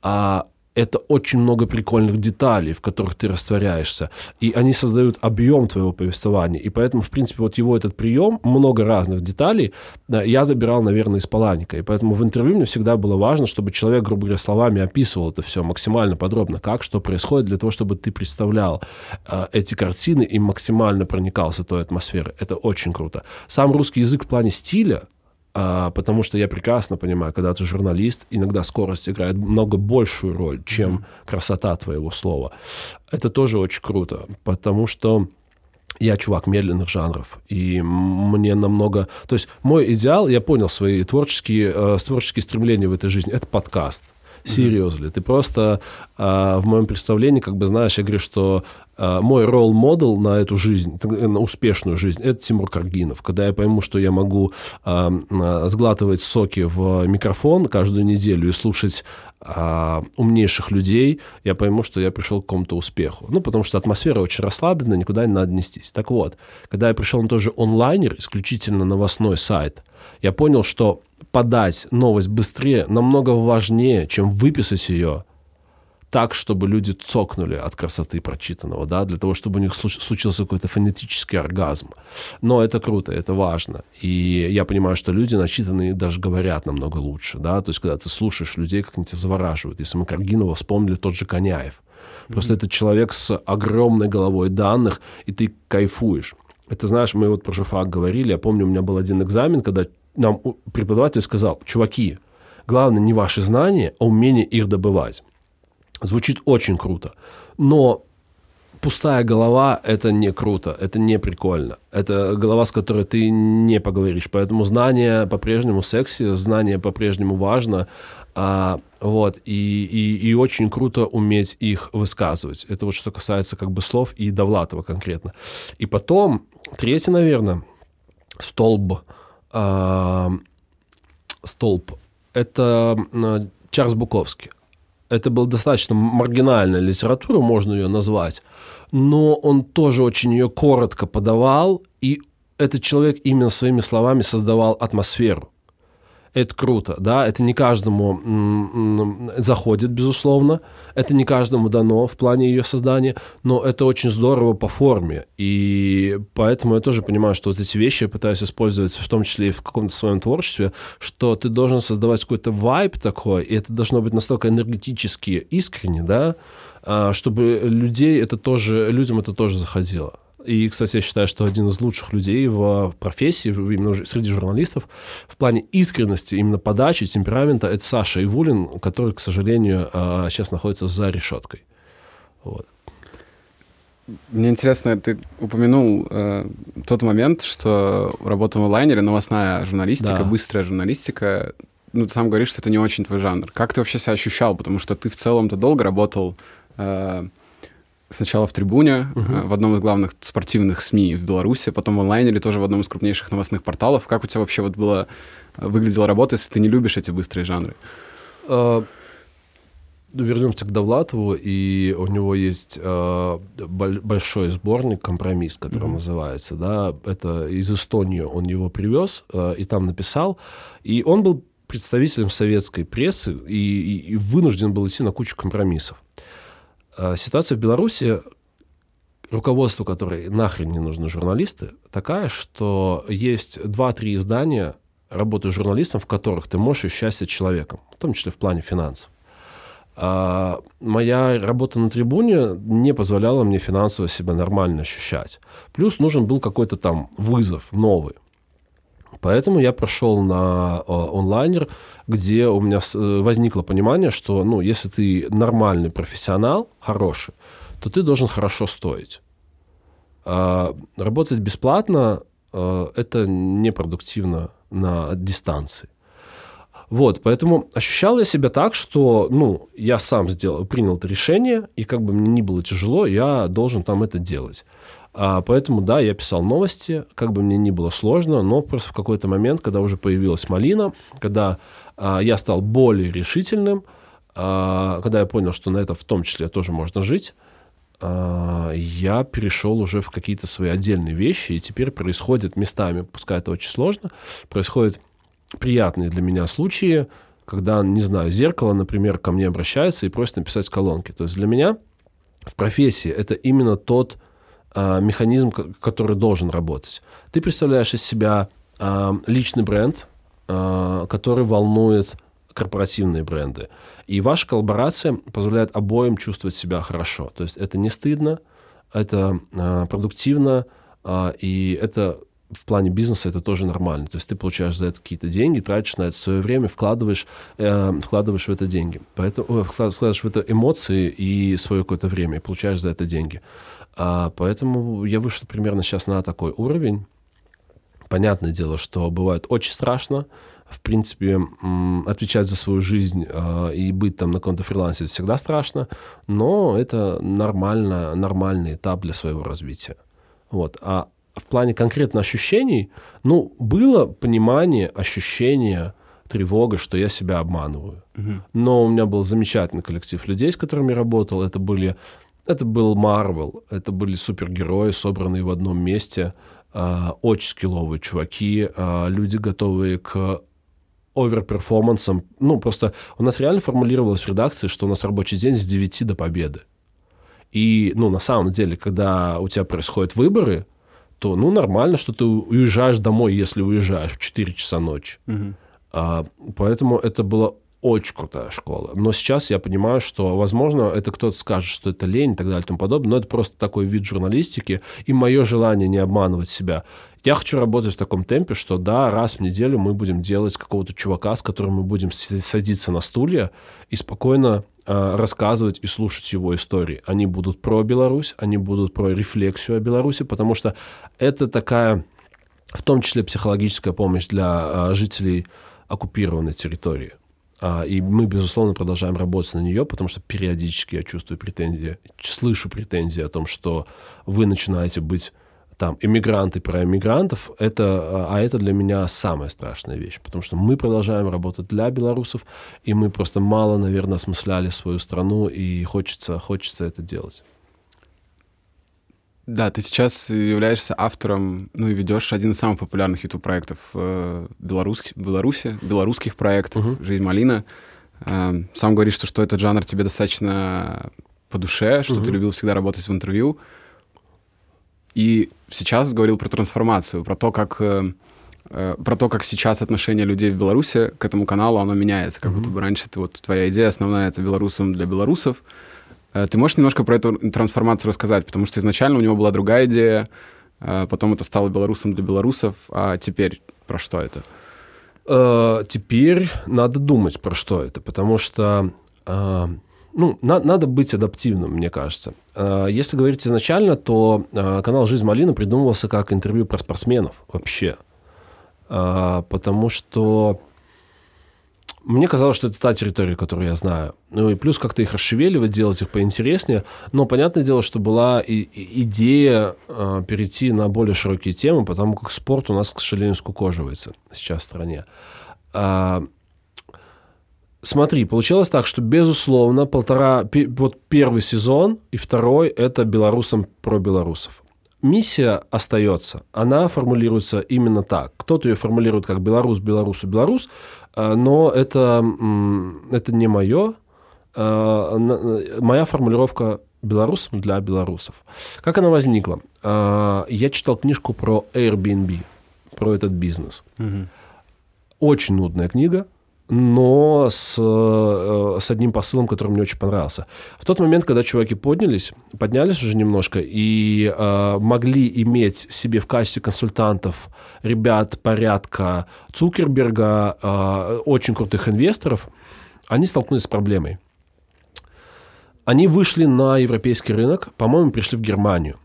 а это очень много прикольных деталей, в которых ты растворяешься. И они создают объем твоего повествования. И поэтому, в принципе, вот его этот прием, много разных деталей, я забирал, наверное, из Паланика. И поэтому в интервью мне всегда было важно, чтобы человек, грубо говоря, словами описывал это все максимально подробно, как, что происходит, для того, чтобы ты представлял э, эти картины и максимально проникался той атмосферой. Это очень круто. Сам русский язык в плане стиля, а, потому что я прекрасно понимаю, когда ты журналист, иногда скорость играет много большую роль, чем красота твоего слова. Это тоже очень круто, потому что я чувак медленных жанров, и мне намного... То есть мой идеал, я понял свои творческие, э, творческие стремления в этой жизни, это подкаст. Seriously. Mm-hmm. Ты просто э, в моем представлении, как бы знаешь, я говорю, что мой ролл-модел на эту жизнь, на успешную жизнь, это Тимур Каргинов. Когда я пойму, что я могу э, э, сглатывать соки в микрофон каждую неделю и слушать э, умнейших людей, я пойму, что я пришел к какому-то успеху. Ну, потому что атмосфера очень расслабленная, никуда не надо нестись. Так вот, когда я пришел на тот же онлайнер, исключительно новостной сайт, я понял, что подать новость быстрее намного важнее, чем выписать ее так, чтобы люди цокнули от красоты прочитанного, да, для того, чтобы у них случился какой-то фонетический оргазм. Но это круто, это важно. И я понимаю, что люди начитанные даже говорят намного лучше, да, то есть когда ты слушаешь людей, как они тебя завораживают. Если мы Каргинова вспомнили, тот же Коняев. Просто mm-hmm. это человек с огромной головой данных, и ты кайфуешь. Это, знаешь, мы вот про журфак говорили. Я помню, у меня был один экзамен, когда нам преподаватель сказал, чуваки, главное не ваши знания, а умение их добывать. Звучит очень круто. Но пустая голова – это не круто, это не прикольно. Это голова, с которой ты не поговоришь. Поэтому знание по-прежнему секси, знание по-прежнему важно. А, вот, и, и, и очень круто уметь их высказывать. Это вот что касается как бы слов и Довлатова конкретно. И потом, третий, наверное, столб – столб. Это Чарльз Буковский. Это была достаточно маргинальная литература, можно ее назвать, но он тоже очень ее коротко подавал, и этот человек именно своими словами создавал атмосферу это круто, да, это не каждому заходит, безусловно, это не каждому дано в плане ее создания, но это очень здорово по форме, и поэтому я тоже понимаю, что вот эти вещи я пытаюсь использовать в том числе и в каком-то своем творчестве, что ты должен создавать какой-то вайб такой, и это должно быть настолько энергетически искренне, да, а, чтобы людей это тоже, людям это тоже заходило. И, кстати, я считаю, что один из лучших людей в профессии, именно среди журналистов, в плане искренности, именно подачи, темперамента, это Саша Ивулин, который, к сожалению, сейчас а, находится за решеткой. Вот. Мне интересно, ты упомянул э, тот момент, что работа в онлайнере, новостная журналистика, да. быстрая журналистика, ну, ты сам говоришь, что это не очень твой жанр. Как ты вообще себя ощущал? Потому что ты в целом-то долго работал э, сначала в «Трибуне», uh-huh. в одном из главных спортивных СМИ в Беларуси, потом в онлайне или тоже в одном из крупнейших новостных порталов. Как у тебя вообще вот было, э, выглядела работа, если ты не любишь эти быстрые жанры? Uh, вернемся к Довлатову, и у него есть uh, большой сборник «Компромисс», который uh-huh. называется. Да? Это из Эстонии он его привез uh, и там написал. И он был представителем советской прессы и, и, и вынужден был идти на кучу компромиссов. А, ситуация в Беларуси, руководство которой нахрен не нужны журналисты, такая, что есть два-три издания, работы журналистом, в которых ты можешь ощущать себя человеком, в том числе в плане финансов. А моя работа на трибуне не позволяла мне финансово себя нормально ощущать. Плюс нужен был какой-то там вызов новый. Поэтому я прошел на э, онлайнер, где у меня э, возникло понимание, что ну, если ты нормальный профессионал, хороший, то ты должен хорошо стоить. А работать бесплатно э, это непродуктивно на дистанции. Вот, поэтому ощущал я себя так, что, ну, я сам сделал, принял это решение, и как бы мне не было тяжело, я должен там это делать. А, поэтому, да, я писал новости, как бы мне ни было сложно, но просто в какой-то момент, когда уже появилась малина, когда а, я стал более решительным, а, когда я понял, что на это в том числе тоже можно жить, я перешел уже в какие-то свои отдельные вещи, и теперь происходит местами, пускай это очень сложно, происходят приятные для меня случаи, когда, не знаю, зеркало, например, ко мне обращается и просит написать колонки. То есть для меня в профессии это именно тот механизм, который должен работать. Ты представляешь из себя а, личный бренд, а, который волнует корпоративные бренды. И ваша коллаборация позволяет обоим чувствовать себя хорошо. То есть это не стыдно, это продуктивно, и это в плане бизнеса это тоже нормально. То есть ты получаешь за это какие-то деньги, тратишь на это свое время, вкладываешь, э, вкладываешь в это деньги. Поэтому вкладываешь в это эмоции и свое какое-то время, и получаешь за это деньги. А, поэтому я вышел примерно сейчас на такой уровень. Понятное дело, что бывает очень страшно, в принципе, отвечать за свою жизнь э, и быть там на каком-то фрилансе это всегда страшно, но это нормально, нормальный этап для своего развития. Вот. А в плане конкретно ощущений, ну, было понимание, ощущение, тревога, что я себя обманываю. Угу. Но у меня был замечательный коллектив людей, с которыми я работал. Это были, это был Марвел, это были супергерои, собранные в одном месте, э, очень скилловые чуваки, э, люди, готовые к оверперформансом. Ну, просто у нас реально формулировалось в редакции, что у нас рабочий день с 9 до победы. И, ну, на самом деле, когда у тебя происходят выборы, то, ну, нормально, что ты уезжаешь домой, если уезжаешь в 4 часа ночи. Угу. А, поэтому это было очень крутая школа. Но сейчас я понимаю, что, возможно, это кто-то скажет, что это лень и так далее и тому подобное, но это просто такой вид журналистики и мое желание не обманывать себя. Я хочу работать в таком темпе, что да, раз в неделю мы будем делать какого-то чувака, с которым мы будем садиться на стулья и спокойно э, рассказывать и слушать его истории. Они будут про Беларусь, они будут про рефлексию о Беларуси, потому что это такая, в том числе психологическая помощь для э, жителей оккупированной территории. А, и мы, безусловно, продолжаем работать на нее, потому что периодически я чувствую претензии, слышу претензии о том, что вы начинаете быть там иммигранты про иммигрантов, это, а это для меня самая страшная вещь, потому что мы продолжаем работать для белорусов, и мы просто мало, наверное, осмысляли свою страну, и хочется, хочется это делать. Да, ты сейчас являешься автором, ну и ведешь один из самых популярных YouTube-проектов э, Беларуси, белорусских проектов uh-huh. «Жизнь малина». Э, сам говоришь, что, что этот жанр тебе достаточно по душе, что uh-huh. ты любил всегда работать в интервью. И сейчас говорил про трансформацию, про то, как э, э, про то, как сейчас отношение людей в Беларуси к этому каналу, оно меняется. Как mm-hmm. будто бы раньше ты, вот твоя идея основная — это белорусам для белорусов. Э, ты можешь немножко про эту трансформацию рассказать? Потому что изначально у него была другая идея, потом это стало белорусом для белорусов, а теперь про что это? Теперь надо думать, про что это, потому что ну, на, надо быть адаптивным, мне кажется. Если говорить изначально, то канал «Жизнь Малина» придумывался как интервью про спортсменов вообще. Потому что мне казалось, что это та территория, которую я знаю. Ну и плюс как-то их расшевеливать, делать их поинтереснее. Но понятное дело, что была и, и идея э, перейти на более широкие темы, потому как спорт у нас, к сожалению, скукоживается сейчас в стране. Смотри, получилось так, что, безусловно, полтора... Вот первый сезон и второй – это белорусам про белорусов. Миссия остается. Она формулируется именно так. Кто-то ее формулирует как «белорус, белорусу, белорус», но это, это не мое. Э, моя формулировка белорусам для белорусов. Как она возникла? Э, я читал книжку про Airbnb, про этот бизнес. Угу. Очень нудная книга – но с, э, с одним посылом, который мне очень понравился. В тот момент, когда чуваки поднялись, поднялись уже немножко и э, могли иметь себе в качестве консультантов ребят порядка Цукерберга, э, очень крутых инвесторов, они столкнулись с проблемой. Они вышли на европейский рынок, по-моему, пришли в Германию.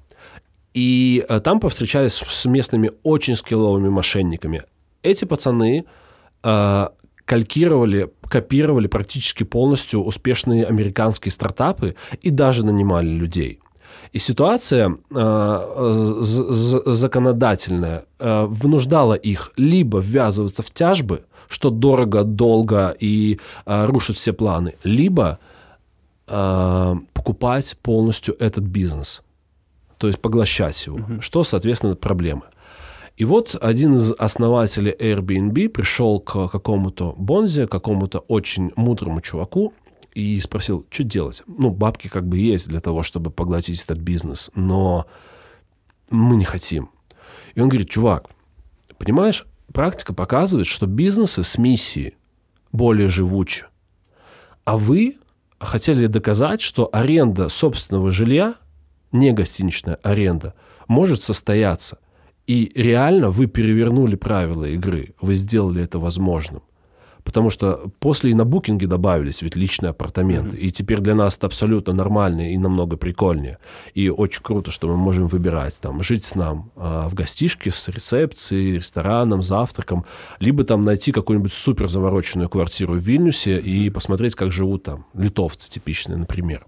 И э, там повстречались с местными очень скилловыми мошенниками. Эти пацаны э, калькировали, копировали практически полностью успешные американские стартапы и даже нанимали людей. И ситуация э, законодательная э, вынуждала их либо ввязываться в тяжбы, что дорого, долго и э, рушит все планы, либо э, покупать полностью этот бизнес, то есть поглощать его, угу. что, соответственно, проблемы. И вот один из основателей Airbnb пришел к какому-то Бонзе, какому-то очень мудрому чуваку и спросил, что делать. Ну, бабки как бы есть для того, чтобы поглотить этот бизнес, но мы не хотим. И он говорит, чувак, понимаешь, практика показывает, что бизнесы с миссией более живучи. А вы хотели доказать, что аренда собственного жилья, не гостиничная аренда, может состояться. И реально вы перевернули правила игры, вы сделали это возможным. Потому что после и на букинге добавились ведь личные апартаменты. Mm-hmm. И теперь для нас это абсолютно нормально и намного прикольнее. И очень круто, что мы можем выбирать там жить с нам э, в гостишке с рецепцией, рестораном, завтраком, либо там найти какую-нибудь супер завороченную квартиру в Вильнюсе и посмотреть, как живут там литовцы типичные, например.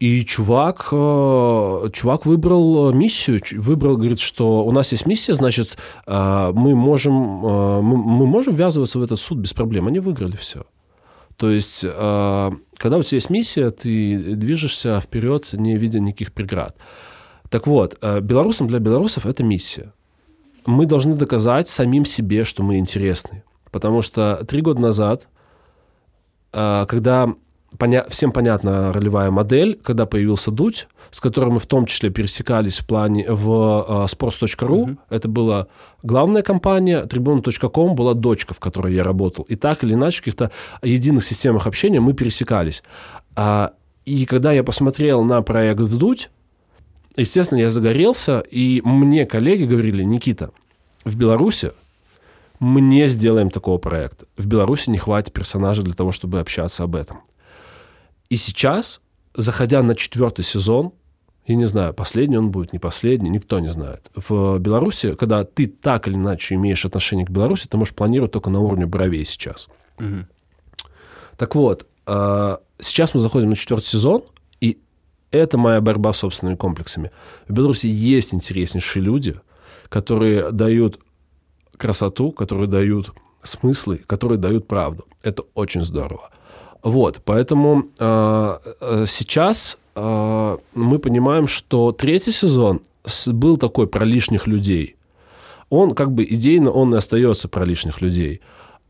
И чувак, э, чувак выбрал миссию, выбрал, говорит, что у нас есть миссия, значит, э, мы можем, э, мы можем ввязываться в этот суд без проблем. Они выиграли все. То есть, когда у тебя есть миссия, ты движешься вперед, не видя никаких преград. Так вот, белорусам для белорусов это миссия. Мы должны доказать самим себе, что мы интересны. Потому что три года назад, когда поня- всем понятна ролевая модель, когда появился Дудь, с которым мы в том числе пересекались в плане в uh, sports.ru. Uh-huh. Это была главная компания, tribune.com была дочка, в которой я работал. И так или иначе в каких-то единых системах общения мы пересекались. А, и когда я посмотрел на проект Дудь, естественно, я загорелся, и мне коллеги говорили, Никита, в Беларуси мы не сделаем такого проекта. В Беларуси не хватит персонажа для того, чтобы общаться об этом. И сейчас, заходя на четвертый сезон, я не знаю, последний он будет, не последний, никто не знает. В Беларуси, когда ты так или иначе имеешь отношение к Беларуси, ты можешь планировать только на уровне бровей сейчас. Угу. Так вот, а, сейчас мы заходим на четвертый сезон, и это моя борьба с собственными комплексами. В Беларуси есть интереснейшие люди, которые дают красоту, которые дают смыслы, которые дают правду. Это очень здорово. Вот, поэтому э, э, сейчас э, мы понимаем, что третий сезон был такой про лишних людей. Он как бы идейно, он и остается про лишних людей.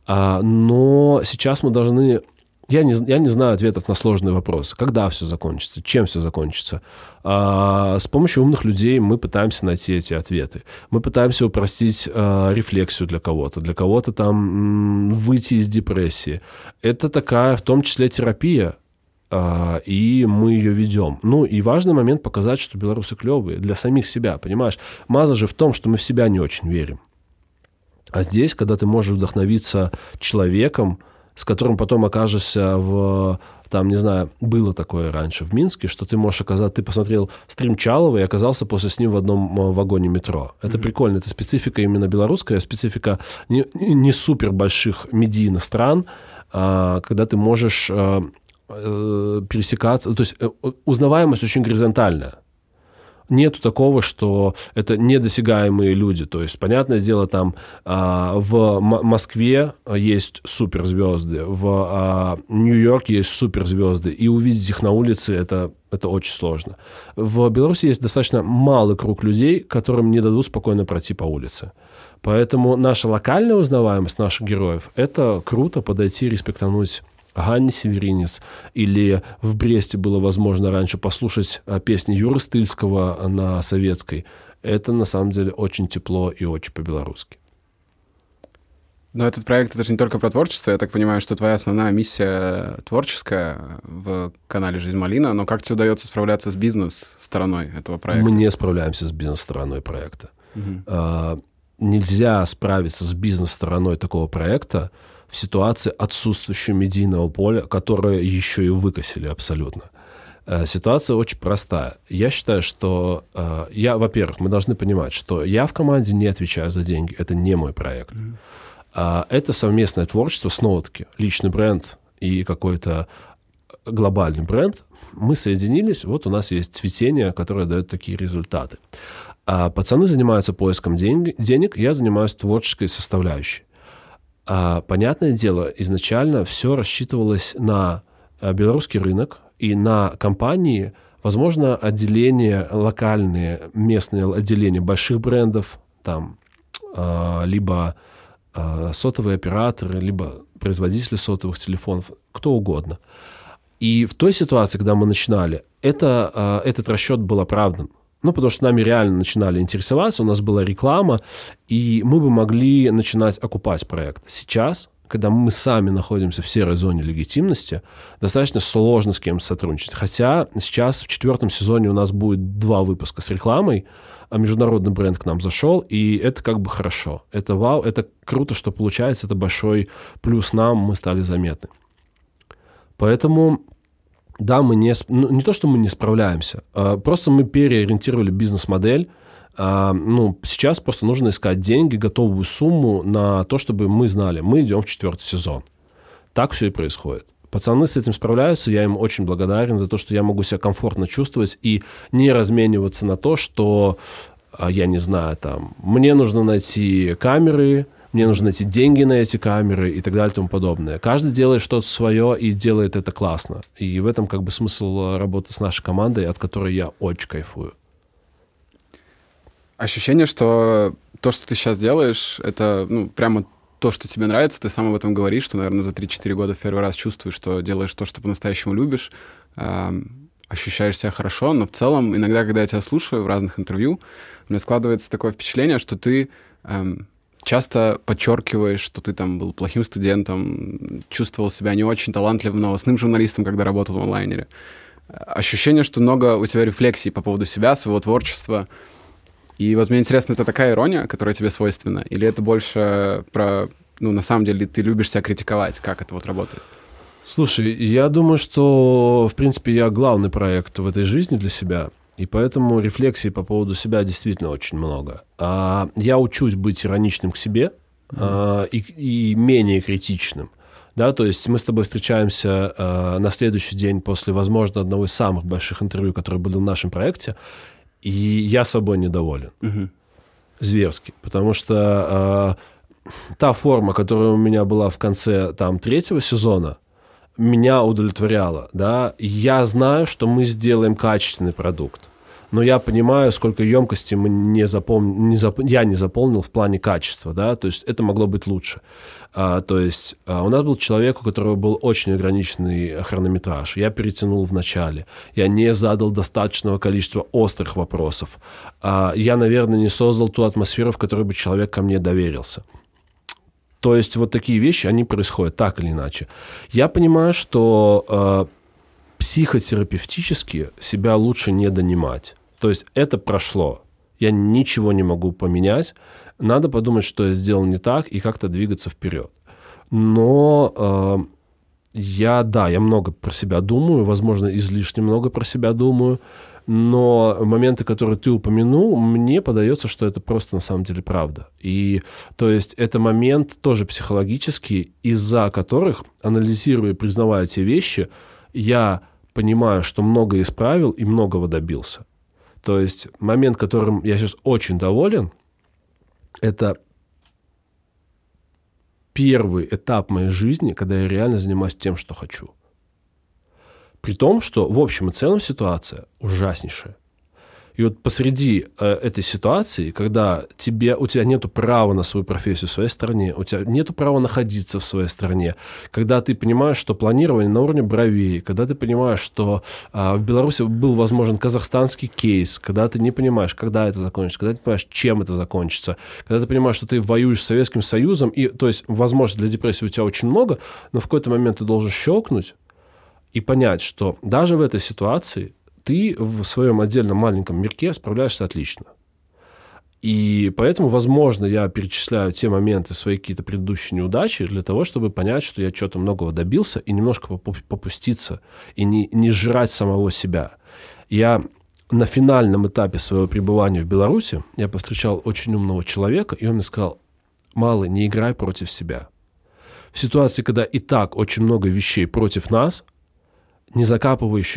А, но сейчас мы должны я не, я не знаю ответов на сложные вопросы. Когда все закончится? Чем все закончится? А, с помощью умных людей мы пытаемся найти эти ответы. Мы пытаемся упростить а, рефлексию для кого-то. Для кого-то там м, выйти из депрессии. Это такая, в том числе, терапия. А, и мы ее ведем. Ну и важный момент показать, что белорусы клевые для самих себя, понимаешь? Маза же в том, что мы в себя не очень верим. А здесь, когда ты можешь вдохновиться человеком, с которым потом окажешься в там, не знаю, было такое раньше в Минске, что ты можешь оказаться, ты посмотрел стрим Чалова и оказался после с ним в одном э, вагоне метро. Это mm-hmm. прикольно, это специфика именно белорусская, специфика не, не супер больших медийных стран, а, когда ты можешь а, а, пересекаться, то есть узнаваемость очень горизонтальная нету такого, что это недосягаемые люди. То есть, понятное дело, там а, в Москве есть суперзвезды, в а, Нью-Йорке есть суперзвезды, и увидеть их на улице это, это очень сложно. В Беларуси есть достаточно малый круг людей, которым не дадут спокойно пройти по улице. Поэтому наша локальная узнаваемость наших героев – это круто подойти, респектануть Ганни Северинец, или в Бресте было возможно раньше послушать а, песни Юры Стыльского на советской. Это на самом деле очень тепло и очень по-белорусски. Но этот проект это же не только про творчество. Я так понимаю, что твоя основная миссия творческая в канале Жизнь Малина. Но как тебе удается справляться с бизнес-стороной этого проекта? Мы не справляемся с бизнес-стороной проекта. Угу. А, нельзя справиться с бизнес-стороной такого проекта в ситуации отсутствующего медийного поля, которое еще и выкосили абсолютно. Э, ситуация очень простая. Я считаю, что э, я, во-первых, мы должны понимать, что я в команде не отвечаю за деньги. Это не мой проект. Mm-hmm. Это совместное творчество, снова-таки, личный бренд и какой-то глобальный бренд. Мы соединились, вот у нас есть цветение, которое дает такие результаты. А пацаны занимаются поиском денег я занимаюсь творческой составляющей. А, понятное дело, изначально все рассчитывалось на а, белорусский рынок и на компании, возможно, отделения локальные, местные отделения больших брендов, там, а, либо сотовые операторы, либо производители сотовых телефонов, кто угодно. И в той ситуации, когда мы начинали, это, этот расчет был оправдан. Ну, потому что нами реально начинали интересоваться, у нас была реклама, и мы бы могли начинать окупать проект. Сейчас когда мы сами находимся в серой зоне легитимности, достаточно сложно с кем сотрудничать. Хотя сейчас в четвертом сезоне у нас будет два выпуска с рекламой, а международный бренд к нам зашел, и это как бы хорошо. Это вау, это круто, что получается, это большой плюс нам, мы стали заметны. Поэтому да, мы не, ну, не то, что мы не справляемся, а просто мы переориентировали бизнес-модель, а, ну, сейчас просто нужно искать деньги, готовую сумму на то, чтобы мы знали, мы идем в четвертый сезон. Так все и происходит. Пацаны с этим справляются, я им очень благодарен за то, что я могу себя комфортно чувствовать и не размениваться на то, что, а, я не знаю, там, мне нужно найти камеры, мне нужно найти деньги на эти камеры и так далее и тому подобное. Каждый делает что-то свое и делает это классно. И в этом как бы смысл работы с нашей командой, от которой я очень кайфую. Ощущение, что то, что ты сейчас делаешь, это ну, прямо то, что тебе нравится, ты сам об этом говоришь, что, наверное, за 3-4 года в первый раз чувствуешь, что делаешь то, что по-настоящему любишь, э, ощущаешь себя хорошо, но в целом иногда, когда я тебя слушаю в разных интервью, у меня складывается такое впечатление, что ты э, часто подчеркиваешь, что ты там был плохим студентом, чувствовал себя не очень талантливым новостным журналистом, когда работал в онлайнере. Ощущение, что много у тебя рефлексий по поводу себя, своего творчества — и вот мне интересно, это такая ирония, которая тебе свойственна, или это больше про, ну, на самом деле, ты любишь себя критиковать, как это вот работает? Слушай, я думаю, что, в принципе, я главный проект в этой жизни для себя, и поэтому рефлексий по поводу себя действительно очень много. А я учусь быть ироничным к себе mm-hmm. а, и, и менее критичным. Да, то есть мы с тобой встречаемся э, на следующий день после, возможно, одного из самых больших интервью, которое было в нашем проекте, и я собой недоволен. Угу. Зверски. Потому что э, та форма, которая у меня была в конце там, третьего сезона, меня удовлетворяла. Да? Я знаю, что мы сделаем качественный продукт но я понимаю, сколько емкости мы не запом... не зап... я не заполнил в плане качества, да, то есть это могло быть лучше. А, то есть а, у нас был человек, у которого был очень ограниченный хронометраж. Я перетянул в начале. Я не задал достаточного количества острых вопросов. А, я, наверное, не создал ту атмосферу, в которой бы человек ко мне доверился. То есть вот такие вещи, они происходят так или иначе. Я понимаю, что э, психотерапевтически себя лучше не донимать. То есть это прошло. Я ничего не могу поменять. Надо подумать, что я сделал не так, и как-то двигаться вперед. Но э, я, да, я много про себя думаю, возможно, излишне много про себя думаю, но моменты, которые ты упомянул, мне подается, что это просто на самом деле правда. И то есть это момент тоже психологический, из-за которых, анализируя и признавая те вещи, я понимаю, что многое исправил и многого добился. То есть момент, которым я сейчас очень доволен, это первый этап моей жизни, когда я реально занимаюсь тем, что хочу. При том, что в общем и целом ситуация ужаснейшая. И вот посреди э, этой ситуации, когда тебе, у тебя нет права на свою профессию в своей стране, у тебя нет права находиться в своей стране, когда ты понимаешь, что планирование на уровне бровей, когда ты понимаешь, что э, в Беларуси был возможен казахстанский кейс, когда ты не понимаешь, когда это закончится, когда ты понимаешь, чем это закончится, когда ты понимаешь, что ты воюешь с Советским Союзом, и, то есть, возможно, для депрессии у тебя очень много, но в какой-то момент ты должен щелкнуть и понять, что даже в этой ситуации ты в своем отдельном маленьком мирке справляешься отлично. И поэтому, возможно, я перечисляю те моменты, свои какие-то предыдущие неудачи для того, чтобы понять, что я что-то многого добился и немножко попуститься, и не, не жрать самого себя. Я на финальном этапе своего пребывания в Беларуси, я повстречал очень умного человека, и он мне сказал, малый, не играй против себя. В ситуации, когда и так очень много вещей против нас, не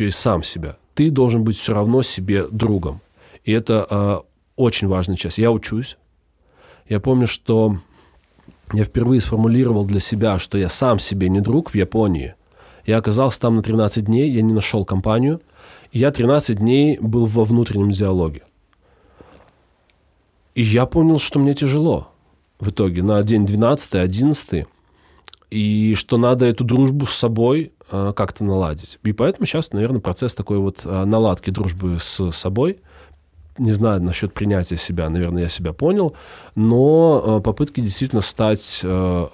и сам себя – ты должен быть все равно себе другом. И это э, очень важная часть. Я учусь. Я помню, что я впервые сформулировал для себя, что я сам себе не друг в Японии. Я оказался там на 13 дней, я не нашел компанию. И я 13 дней был во внутреннем диалоге. И я понял, что мне тяжело в итоге на день 12 11 и что надо эту дружбу с собой как-то наладить. И поэтому сейчас, наверное, процесс такой вот э, наладки дружбы с собой. Не знаю насчет принятия себя, наверное, я себя понял, но э, попытки действительно стать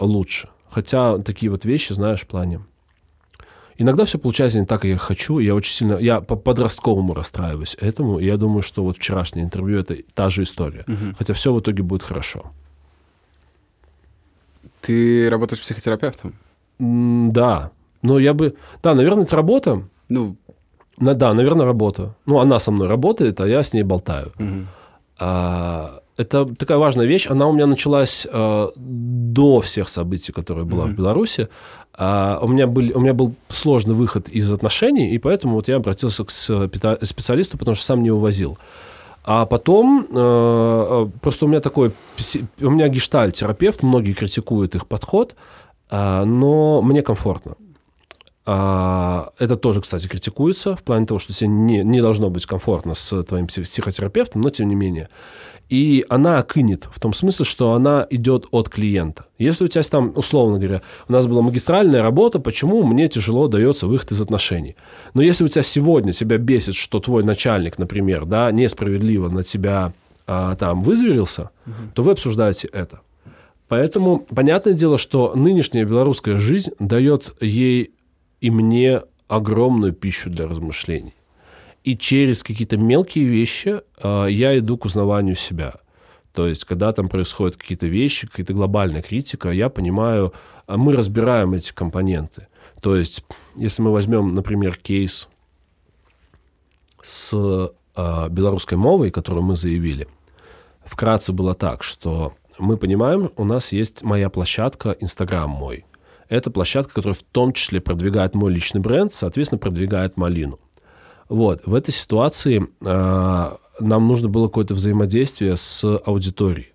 лучше. Хотя такие вот вещи, знаешь, в плане. Иногда все получается не так, как я хочу. Я очень сильно, я по подростковому расстраиваюсь этому. И я думаю, что вот вчерашнее интервью это та же история. Мгм. Хотя все в итоге будет хорошо. Ты работаешь психотерапевтом? Да. Но я бы... Да, наверное, это работа. Ну, На- Да, наверное, работа. Ну, она со мной работает, а я с ней болтаю. мгм. А, это такая важная вещь. Она у меня началась а, до всех событий, которые была в Мгм. Беларуси. А, у, меня был, у меня был сложный выход из отношений, и поэтому вот я обратился к специа- специалисту, потому что сам не увозил. А потом э, просто у меня такой, у меня гештальт-терапевт, многие критикуют их подход, а, но мне комфортно. А, Это тоже, кстати, критикуется в плане того, что тебе не, не должно быть комфортно с твоим псих- психотерапевтом, но тем не менее. И она окынет в том смысле, что она идет от клиента. Если у тебя там, условно говоря, у нас была магистральная работа, почему мне тяжело дается выход из отношений. Но если у тебя сегодня тебя бесит, что твой начальник, например, да, несправедливо на тебя а, там вызверился, то вы обсуждаете это. Поэтому понятное дело, что нынешняя белорусская жизнь дает ей и мне огромную пищу для размышлений. И через какие-то мелкие вещи э, я иду к узнаванию себя. То есть, когда там происходят какие-то вещи, какая-то глобальная критика, я понимаю, а мы разбираем эти компоненты. То есть, если мы возьмем, например, кейс с э, белорусской мовой, которую мы заявили, вкратце было так, что мы понимаем, у нас есть моя площадка, Инстаграм мой. Это площадка, которая в том числе продвигает мой личный бренд, соответственно, продвигает Малину. Вот, в этой ситуации э, нам нужно было какое-то взаимодействие с аудиторией.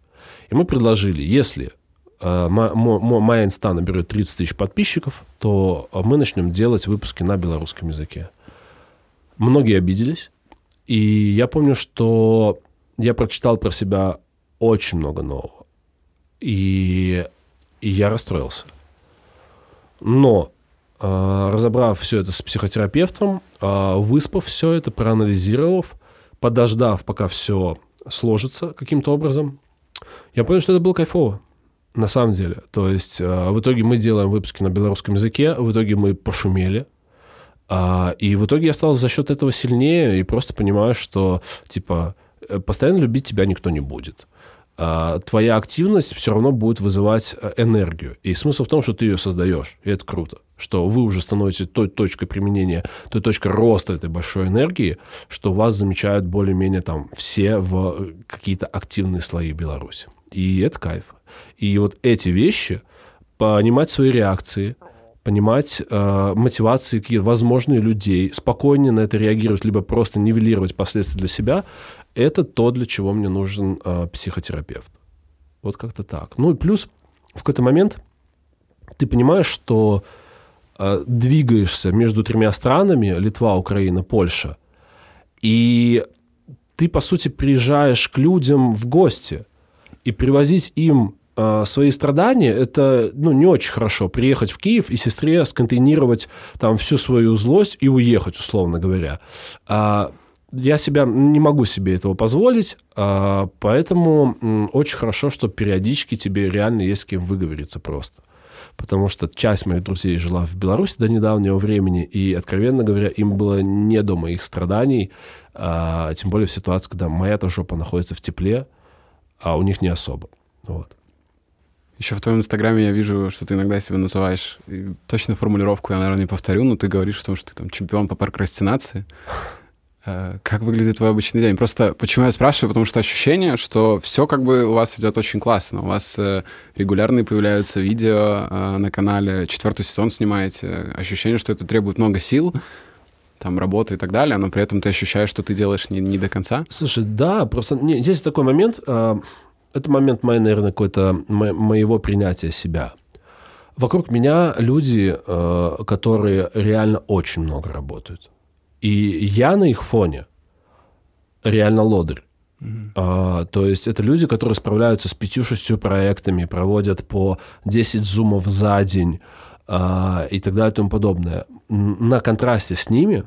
И мы предложили, если э, мо- моя инста наберет 30 тысяч подписчиков, то мы начнем делать выпуски на белорусском языке. Многие обиделись. И я помню, что я прочитал про себя очень много нового. И, и я расстроился. Но, э, разобрав все это с психотерапевтом, э, выспав все это, проанализировав, подождав, пока все сложится каким-то образом, я понял, что это было кайфово. На самом деле. То есть э, в итоге мы делаем выпуски на белорусском языке, в итоге мы пошумели. А, и в итоге я стал за счет этого сильнее и просто понимаю, что типа э, постоянно любить тебя никто не будет. А, твоя активность все равно будет вызывать э, энергию. И смысл в том, что ты ее создаешь. И это круто. Что вы уже становитесь той точкой применения, той точкой роста этой большой энергии, что вас замечают более-менее там все в э, какие-то активные слои Беларуси. И это кайф. И вот эти вещи, понимать свои реакции, понимать э, мотивации, какие возможные людей, спокойнее на это реагировать, либо просто нивелировать последствия для себя, это то, для чего мне нужен э, психотерапевт. Вот как-то так. Ну и плюс в какой-то момент ты понимаешь, что э, двигаешься между тремя странами, Литва, Украина, Польша, и ты, по сути, приезжаешь к людям в гости, и привозить им э, свои страдания, это ну, не очень хорошо. Приехать в Киев и сестре сконтейнировать там всю свою злость и уехать, условно говоря. Я себя не могу себе этого позволить, а, поэтому очень хорошо, что периодически тебе реально есть с кем выговориться просто. Потому что часть моих друзей жила в Беларуси до недавнего времени, и, откровенно говоря, им было не до моих страданий, а, тем более в ситуации, когда моя-то жопа находится в тепле, а у них не особо. Вот. Еще в твоем инстаграме я вижу, что ты иногда себя называешь, точно формулировку я, наверное, не повторю, но ты говоришь о том, что ты там чемпион по прокрастинации. Э, Как выглядит твой обычный день? Просто почему я спрашиваю? Потому что ощущение, что все как бы у вас идет очень классно. У вас э, регулярно появляются видео э, на канале, четвертый сезон снимаете. Ощущение, что это требует много сил, там, работы и так далее, но при этом ты ощущаешь, что ты делаешь не, не до конца. Слушай, да, просто не, здесь такой момент, э, это момент моей, наверное, какой-то мо- моего принятия себя. Вокруг меня люди, э, которые реально очень много работают. И я на их фоне реально лодырь. А, то есть это люди, которые справляются с пятью-шестью проектами, проводят по 10 зумов за день а, и так далее и тому подобное. На контрасте с ними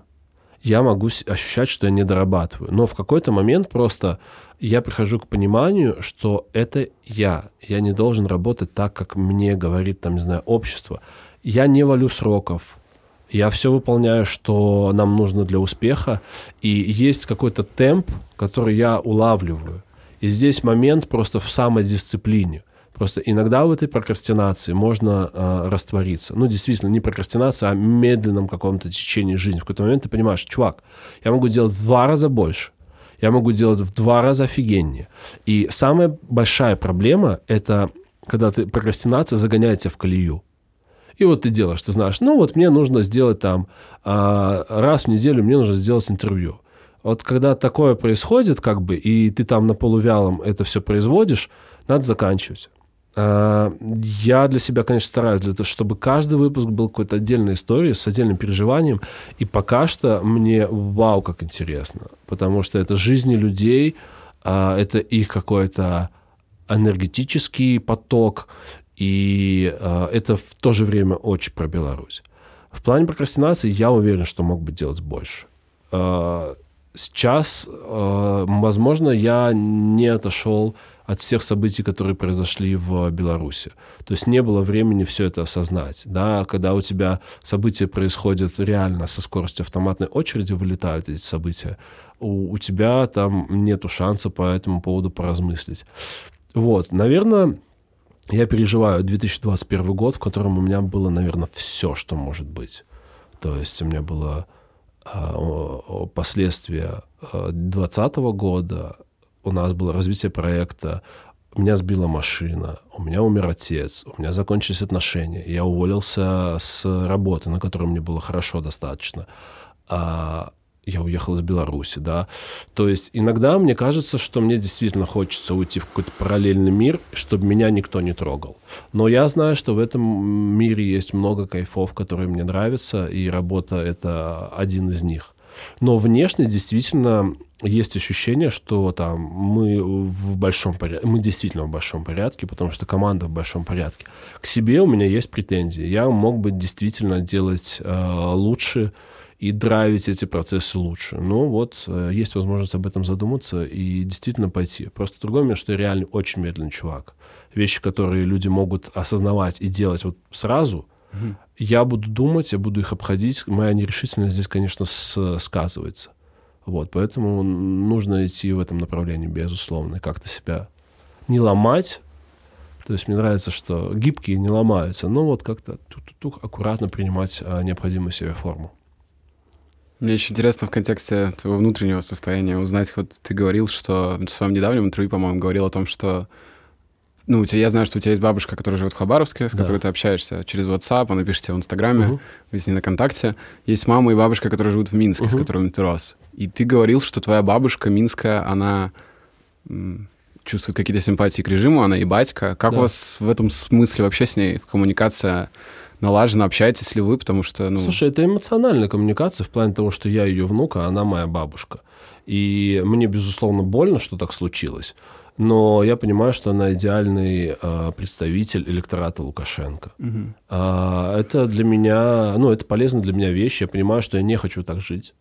я могу ощущать, что я не дорабатываю. Но в какой-то момент просто я прихожу к пониманию, что это я. Я не должен работать так, как мне говорит, там, не знаю, общество. Я не валю сроков. Я все выполняю, что нам нужно для успеха. И есть какой-то темп, который я улавливаю. И здесь момент просто в самодисциплине. Просто иногда в этой прокрастинации можно э, раствориться. Ну, действительно, не прокрастинация, а медленном каком-то течении жизни. В какой-то момент ты понимаешь, чувак, я могу делать в два раза больше, я могу делать в два раза офигеннее. И самая большая проблема — это когда ты прокрастинация загоняет тебя в колею. И вот ты делаешь, ты знаешь, ну вот мне нужно сделать там а, раз в неделю мне нужно сделать интервью. Вот когда такое происходит, как бы, и ты там на полувялом это все производишь, надо заканчивать. А, я для себя, конечно, стараюсь, для того, чтобы каждый выпуск был какой-то отдельной историей, с отдельным переживанием. И пока что мне вау, как интересно. Потому что это жизни людей, а, это их какой-то энергетический поток, и а, это в то же время очень про Беларусь. В плане прокрастинации я уверен, что мог бы делать больше. Сейчас, возможно, я не отошел от всех событий, которые произошли в Беларуси. То есть не было времени все это осознать. Да? Когда у тебя события происходят реально со скоростью автоматной очереди, вылетают эти события, у, у тебя там нету шанса по этому поводу поразмыслить. Вот, наверное, я переживаю 2021 год, в котором у меня было, наверное, все, что может быть. То есть у меня было э, последствия 2020 года, у нас было развитие проекта, меня сбила машина, у меня умер отец, у меня закончились отношения, я уволился с работы, на которой мне было хорошо достаточно. А я уехал из Беларуси, да. То есть иногда мне кажется, что мне действительно хочется уйти в какой-то параллельный мир, чтобы меня никто не трогал. Но я знаю, что в этом мире есть много кайфов, которые мне нравятся, и работа — это один из них. Но внешне действительно есть ощущение, что там мы в большом порядке, мы действительно в большом порядке, потому что команда в большом порядке. К себе у меня есть претензии. Я мог бы действительно делать э, лучше и драйвить эти процессы лучше. Но вот э, есть возможность об этом задуматься и действительно пойти. Просто другой момент, что я реально очень медленный чувак. Вещи, которые люди могут осознавать и делать вот сразу, угу. я буду думать, я буду их обходить. Моя нерешительность здесь, конечно, сказывается. Вот, поэтому нужно идти в этом направлении, безусловно, и как-то себя не ломать. То есть мне нравится, что гибкие не ломаются, но вот как-то тук-тук аккуратно принимать а, необходимую себе форму. Мне еще интересно в контексте твоего внутреннего состояния узнать, вот ты говорил, что в своем недавнем интервью, по-моему, говорил о том, что ну, у тебя, я знаю, что у тебя есть бабушка, которая живет в Хабаровске, с да. которой ты общаешься через WhatsApp, она пишет тебе в Инстаграме, угу. вы с ней на контакте. Есть мама и бабушка, которые живут в Минске, угу. с которыми ты рос. И ты говорил, что твоя бабушка минская, она чувствует какие-то симпатии к режиму, она и батька. Как да. у вас в этом смысле вообще с ней коммуникация налажена, общаетесь ли вы, потому что... Ну... Слушай, это эмоциональная коммуникация в плане того, что я ее внук, а она моя бабушка. И мне, безусловно, больно, что так случилось но я понимаю, что она идеальный э, представитель электората Лукашенко. Угу. Э, это для меня, ну, это полезно для меня вещь. Я понимаю, что я не хочу так жить.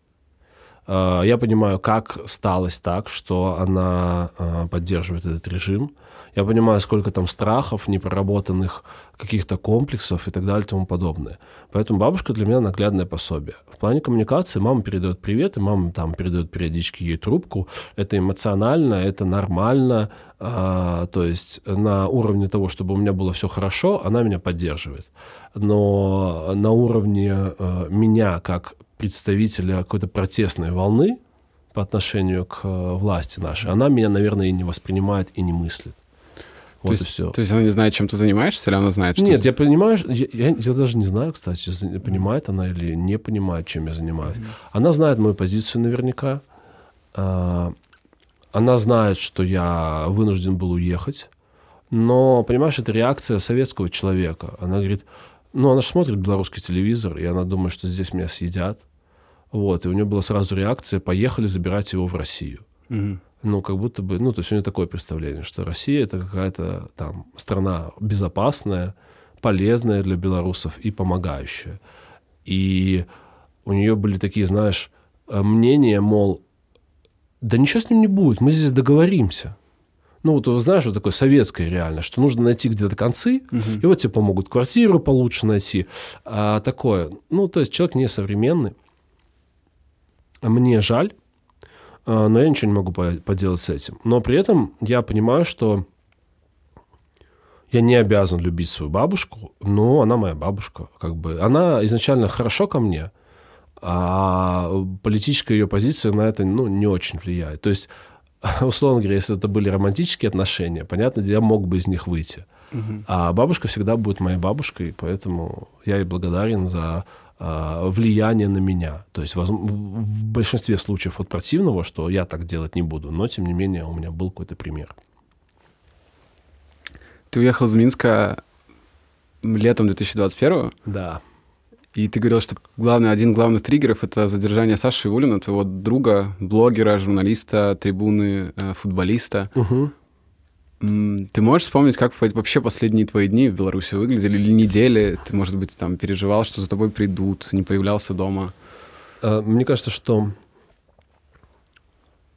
Э, я понимаю, как сталось так, что она э, поддерживает этот режим. Я понимаю, сколько там страхов, непроработанных каких-то комплексов и так далее и тому подобное. Поэтому бабушка для меня наглядное пособие. В плане коммуникации мама передает привет, и мама там передает периодически ей трубку. Это эмоционально, это нормально. А, то есть на уровне того, чтобы у меня было все хорошо, она меня поддерживает. Но на уровне а, меня как представителя какой-то протестной волны по отношению к а, власти нашей, она меня, наверное, и не воспринимает, и не мыслит. Вот то, есть, все. то есть она не знает, чем ты занимаешься, или она знает, что... Нет, я понимаю, я, я, я даже не знаю, кстати, понимает она или не понимает, чем я занимаюсь. Mm-hmm. Она знает мою позицию наверняка. А, она знает, что я вынужден был уехать. Но, понимаешь, это реакция советского человека. Она говорит, ну, она же смотрит белорусский телевизор, и она думает, что здесь меня съедят. Вот, и у нее была сразу реакция, поехали забирать его в Россию. Mm-hmm ну, как будто бы, ну, то есть у нее такое представление, что Россия это какая-то там страна безопасная, полезная для белорусов и помогающая. И у нее были такие, знаешь, э, мнение, мол, да ничего с ним не будет, мы здесь договоримся. Ну, вот знаешь, вот такое советское реально, что нужно найти где-то концы, угу. и вот тебе помогут квартиру получше найти. А такое, ну, то есть человек несовременный. Мне жаль, а, но я ничего не могу поделать с этим. Но при этом я понимаю, что я не обязан любить свою бабушку, но она моя бабушка. Как бы. Она изначально хорошо ко мне, а политическая ее позиция на это ну, не очень влияет. То есть, <laughs> условно говоря, если это были романтические отношения, понятно, я мог бы из них выйти. Угу. А бабушка всегда будет моей бабушкой, поэтому я ей благодарен за влияние на меня. То есть в, большинстве случаев от противного, что я так делать не буду, но тем не менее у меня был какой-то пример. Ты уехал из Минска летом 2021 Да. И ты говорил, что главный, один из главных триггеров — это задержание Саши Ивулина, твоего друга, блогера, журналиста, трибуны, э, футболиста. Угу. Ты можешь вспомнить, как вообще последние твои дни в Беларуси выглядели, или недели? Ты, может быть, там переживал, что за тобой придут, не появлялся дома? Э, мне кажется, что,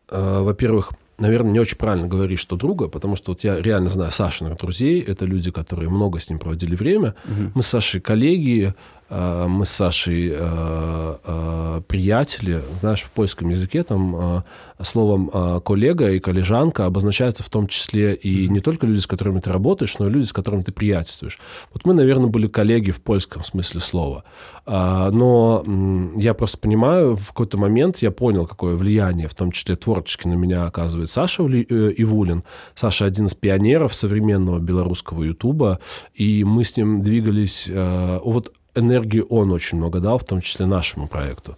э, во-первых, наверное, не очень правильно говорить, что друга, потому что вот я реально знаю Сашиных друзей, это люди, которые много с ним проводили время. Угу. Мы с Сашей коллеги, мы с Сашей э, э, приятели, знаешь, в польском языке там э, словом коллега и коллежанка обозначаются в том числе и не только люди, с которыми ты работаешь, но и люди, с которыми ты приятельствуешь. Вот мы, наверное, были коллеги в польском смысле слова. Но я просто понимаю, в какой-то момент я понял, какое влияние, в том числе творчески на меня оказывает Саша Ивулин. Саша один из пионеров современного белорусского ютуба, и мы с ним двигались... Вот энергии он очень много дал, в том числе нашему проекту.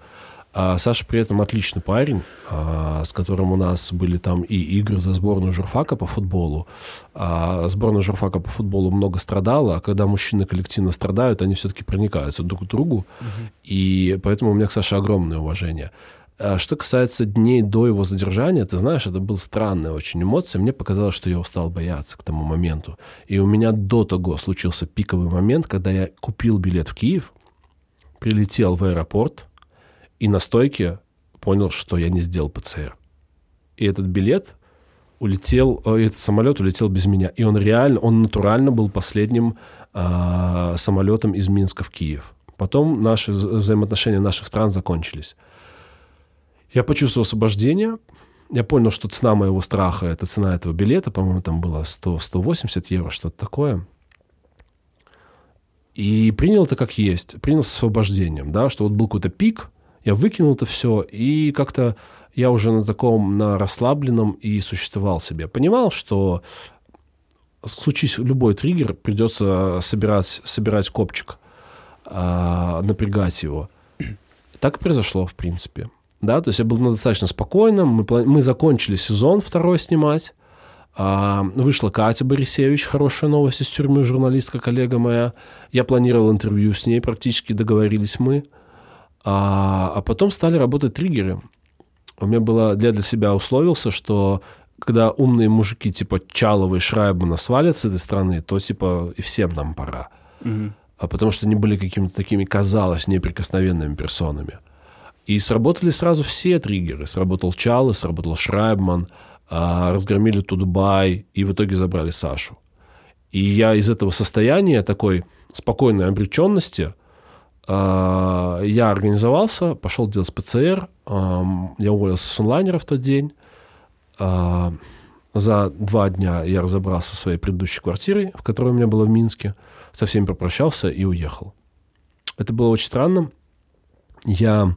А Саша при этом отличный парень, а, с которым у нас были там и игры за сборную журфака по футболу. А сборная журфака по футболу много страдала, а когда мужчины коллективно страдают, они все-таки проникаются друг к другу. Угу. И поэтому у меня к Саше огромное уважение. А что касается дней до его задержания, ты знаешь, это был странная очень эмоция. Мне показалось, что я устал бояться к тому моменту. И у меня до того случился пиковый момент, когда я купил билет в Киев, прилетел в аэропорт и на стойке понял, что я не сделал ПЦР. И этот билет улетел, э, этот самолет улетел без меня. И он реально, он натурально был последним э, самолетом из Минска в Киев. Потом наши взаимоотношения наших стран закончились. Я почувствовал освобождение. Я понял, что цена моего страха — это цена этого билета. По-моему, там было 100-180 евро, что-то такое. И принял это как есть. Принял с освобождением, да, что вот был какой-то пик, я выкинул это все, и как-то я уже на таком, на расслабленном и существовал себе. Понимал, что случись любой триггер, придется собирать, собирать копчик, а, напрягать его. Так и произошло, в принципе. Да, то есть я был достаточно спокойным. Мы, мы закончили сезон второй снимать. А, вышла Катя Борисевич, хорошая новость из тюрьмы, журналистка, коллега моя. Я планировал интервью с ней, практически договорились мы. А, а потом стали работать триггеры. У меня было, для для себя условился, что когда умные мужики типа Чалова и Шрайбмана свалят с этой страны, то типа и всем нам пора. Угу. А потому что они были какими-то такими, казалось, неприкосновенными персонами. И сработали сразу все триггеры. Сработал Чалы, сработал Шрайбман, а, разгромили Тудбай и в итоге забрали Сашу. И я из этого состояния такой спокойной обреченности а, я организовался, пошел делать ПЦР, я уволился с онлайнера в тот день. А, за два дня я разобрался со своей предыдущей квартирой, в которой у меня было в Минске, со всеми попрощался и уехал. Это было очень странно. Я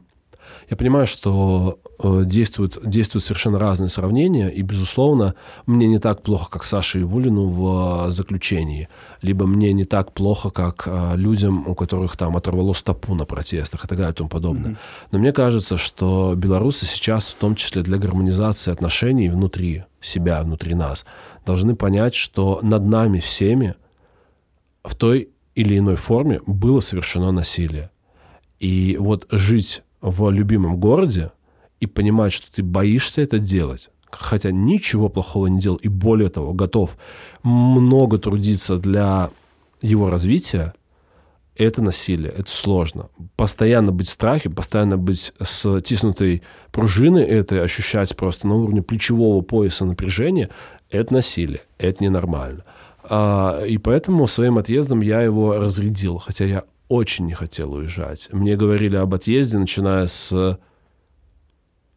я понимаю, что э, действуют, действуют совершенно разные сравнения, и, безусловно, мне не так плохо, как Саше Ивулину в э, заключении, либо мне не так плохо, как э, людям, у которых там оторвало стопу на протестах и так далее и тому подобное. Mm-hmm. Но мне кажется, что белорусы сейчас, в том числе для гармонизации отношений внутри себя, внутри нас, должны понять, что над нами всеми в той или иной форме было совершено насилие. И вот жить в любимом городе и понимать, что ты боишься это делать, хотя ничего плохого не делал, и более того, готов много трудиться для его развития, это насилие, это сложно. Постоянно быть в страхе, постоянно быть с тиснутой пружиной, это ощущать просто на уровне плечевого пояса напряжения, это насилие, это ненормально. А, и поэтому своим отъездом я его разрядил, хотя я очень не хотел уезжать. Мне говорили об отъезде, начиная с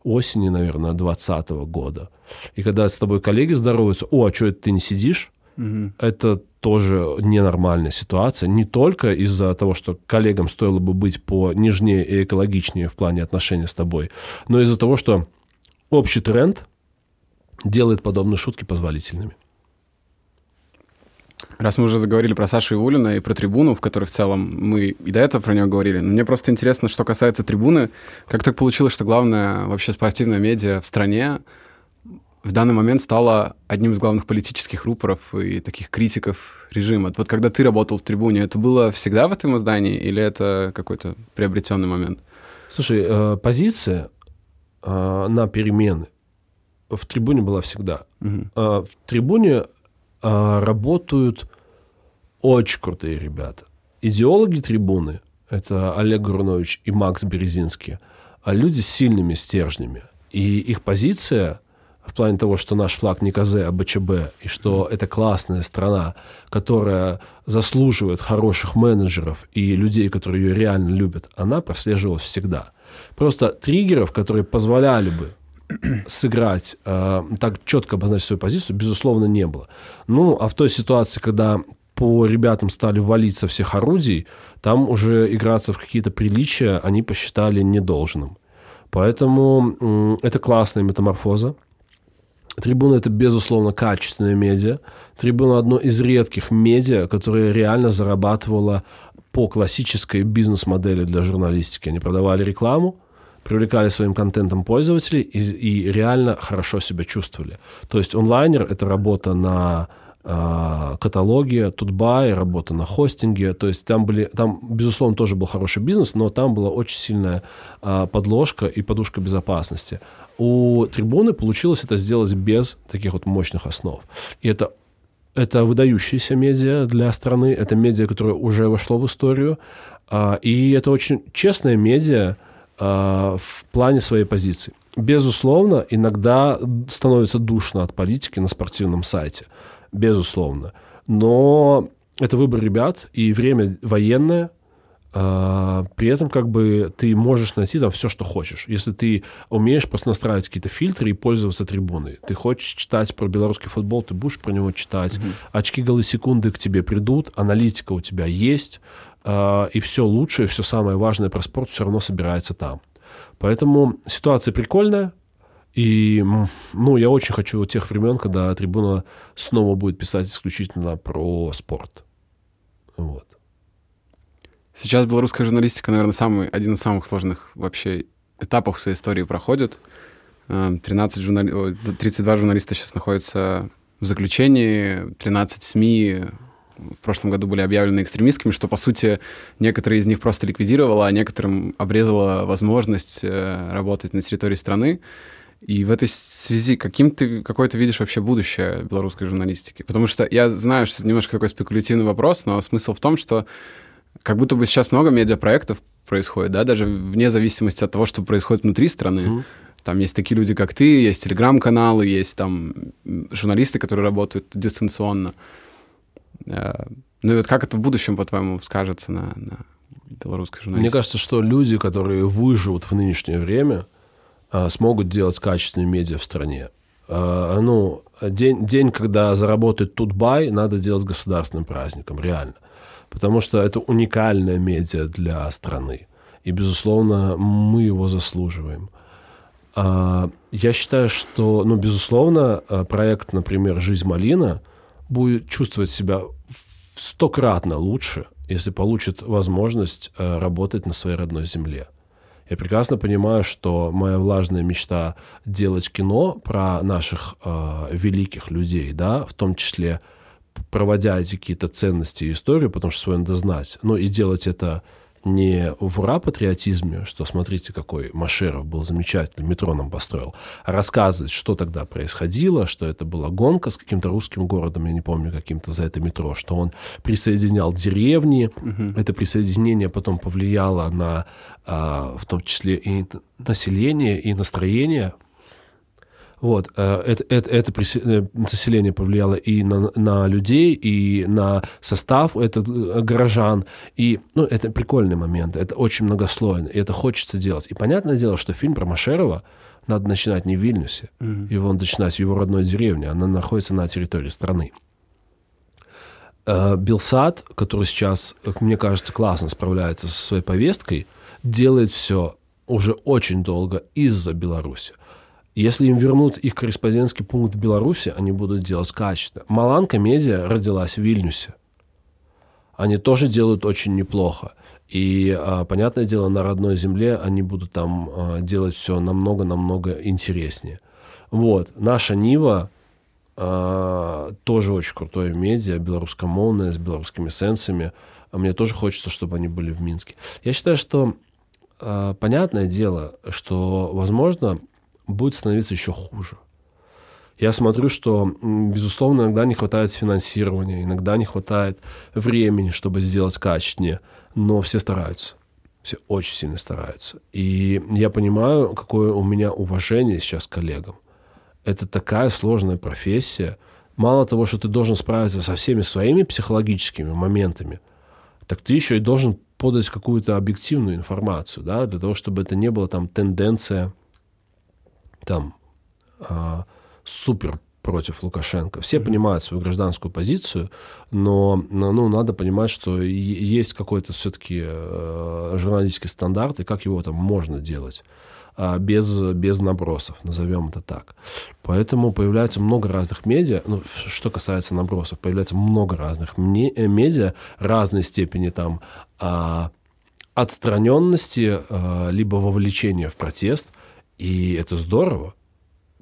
осени, наверное, 2020 года. И когда с тобой коллеги здороваются, о, а что это ты не сидишь? Угу. Это тоже ненормальная ситуация. Не только из-за того, что коллегам стоило бы быть по нежнее и экологичнее в плане отношений с тобой, но из-за того, что общий тренд делает подобные шутки позволительными. Раз мы уже заговорили про Сашу Ивулина и про трибуну, в которой в целом мы и до этого про нее говорили, но мне просто интересно, что касается трибуны, как так получилось, что главное вообще спортивное медиа в стране в данный момент стала одним из главных политических рупоров и таких критиков режима. Вот когда ты работал в трибуне, это было всегда в этом издании или это какой-то приобретенный момент? Слушай, э, позиция э, на перемены в трибуне была всегда. Угу. В трибуне работают очень крутые ребята. Идеологи трибуны – это Олег Гурнович и Макс Березинский, а люди с сильными стержнями. И их позиция в плане того, что наш флаг не КЗ, а БЧБ, и что это классная страна, которая заслуживает хороших менеджеров и людей, которые ее реально любят, она прослеживалась всегда. Просто триггеров, которые позволяли бы <clears throat> сыграть, э, так четко обозначить свою позицию, безусловно, не было. Ну, а в той ситуации, когда по ребятам стали валить со всех орудий, там уже играться в какие-то приличия они посчитали недолжным. Поэтому это классная метаморфоза. Трибуна — это, безусловно, качественное медиа. Трибуна — одно из редких медиа, которое реально зарабатывало по классической бизнес-модели для журналистики. Они продавали рекламу, привлекали своим контентом пользователей и, и реально хорошо себя чувствовали. То есть онлайнер — это работа на э, каталоге, Тутбай, работа на хостинге. То есть там, были, там, безусловно, тоже был хороший бизнес, но там была очень сильная э, подложка и подушка безопасности. У трибуны получилось это сделать без таких вот мощных основ. И это это выдающиеся медиа для страны, это медиа, которое уже вошло в историю, а, и это очень честное медиа, в плане своей позиции. Безусловно, иногда становится душно от политики на спортивном сайте. Безусловно. Но это выбор ребят, и время военное. Э, при этом как бы ты можешь найти там все, что хочешь. Если ты умеешь просто настраивать какие-то фильтры и пользоваться трибуной. Ты хочешь читать про белорусский футбол, ты будешь про него читать. Mm-hmm. Очки голы секунды к тебе придут, аналитика у тебя есть. А, и все лучшее, все самое важное про спорт все равно собирается там. Поэтому ситуация прикольная, и ну, я очень хочу тех времен, когда трибуна снова будет писать исключительно про спорт. Вот. Сейчас белорусская журналистика, наверное, самый, один из самых сложных вообще этапов своей истории проходит. 13 журнали... 32 журналиста сейчас находятся в заключении, 13 СМИ в прошлом году были объявлены экстремистскими, что, по сути, некоторые из них просто ликвидировала, а некоторым обрезала возможность э, работать на территории страны. И в этой связи каким ты, какой ты видишь вообще будущее белорусской журналистики? Потому что я знаю, что это немножко такой спекулятивный вопрос, но смысл в том, что как будто бы сейчас много медиапроектов происходит, да, даже вне зависимости от того, что происходит внутри страны. Mm-hmm. Там есть такие люди, как ты, есть телеграм-каналы, есть там журналисты, которые работают дистанционно. Э, ну и вот как это в будущем, по-твоему, скажется на, на белорусской журналистике? Мне кажется, что люди, которые выживут в нынешнее время, смогут делать качественные медиа в стране. Э, ну, день, день, когда заработает Тутбай, надо делать государственным праздником, реально. Потому что это уникальная медиа для страны. И, безусловно, мы его заслуживаем. Я считаю, что, ну, безусловно, проект, например, «Жизнь Малина» — будет чувствовать себя стократно лучше, если получит возможность э, работать на своей родной земле. Я прекрасно понимаю, что моя влажная мечта делать кино про наших э, великих людей, да, в том числе проводя эти какие-то ценности и историю, потому что свое надо знать, но и делать это не в ура-патриотизме, что смотрите, какой Машеров был замечательный, метро нам построил, а рассказывать, что тогда происходило, что это была гонка с каким-то русским городом, я не помню, каким-то за это метро, что он присоединял деревни, угу. это присоединение потом повлияло на, а, в том числе и население, и настроение вот, э, это, это, это э, население повлияло и на, на людей, и на состав этот э, горожан. И, ну, это прикольный момент, это очень многослойно, и это хочется делать. И понятное дело, что фильм про Машерова надо начинать не в Вильнюсе, mm-hmm. его надо начинать в его родной деревне, она находится на территории страны. Билсад, который сейчас, как мне кажется, классно справляется со своей повесткой, делает все уже очень долго из-за Беларуси. Если им вернут их корреспондентский пункт в Беларуси, они будут делать качественно. Маланка Медиа родилась в Вильнюсе. Они тоже делают очень неплохо. И, а, понятное дело, на родной земле они будут там а, делать все намного-намного интереснее. Вот. Наша Нива а, тоже очень крутое медиа, белорусскомовное, с белорусскими сенсами. А мне тоже хочется, чтобы они были в Минске. Я считаю, что понятное дело, что, возможно, будет становиться еще хуже. Я смотрю, что, безусловно, иногда не хватает финансирования, иногда не хватает времени, чтобы сделать качественнее, но все стараются. Все очень сильно стараются. И я понимаю, какое у меня уважение сейчас к коллегам. Это такая сложная профессия. Мало того, что ты должен справиться со всеми своими психологическими моментами, так ты еще и должен подать какую-то объективную информацию, да, для того, чтобы это не было там тенденция там а, супер против Лукашенко. Все mm-hmm. понимают свою гражданскую позицию, но ну, надо понимать, что есть какой-то все-таки э, журналистский стандарт, и как его там можно делать э, без, без набросов, назовем это так. Поэтому появляется много разных медиа, ну, что касается набросов, появляется много разных э, медиа разной степени там э, отстраненности, э, либо вовлечения в протест – и это здорово.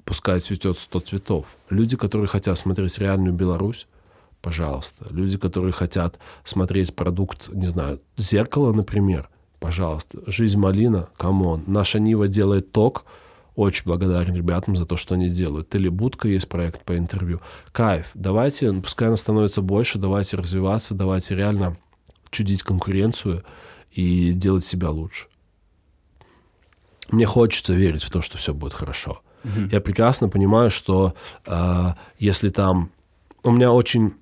Пускай цветет сто цветов. Люди, которые хотят смотреть реальную Беларусь, пожалуйста. Люди, которые хотят смотреть продукт, не знаю, зеркало, например, пожалуйста. Жизнь малина, come on. Наша Нива делает ток. Очень благодарен ребятам за то, что они делают. Телебудка есть проект по интервью. Кайф. Давайте, пускай она становится больше, давайте развиваться, давайте реально чудить конкуренцию и делать себя лучше мне хочется верить в то, что все будет хорошо. Mm-hmm. Я прекрасно понимаю, что э, если там... У меня очень...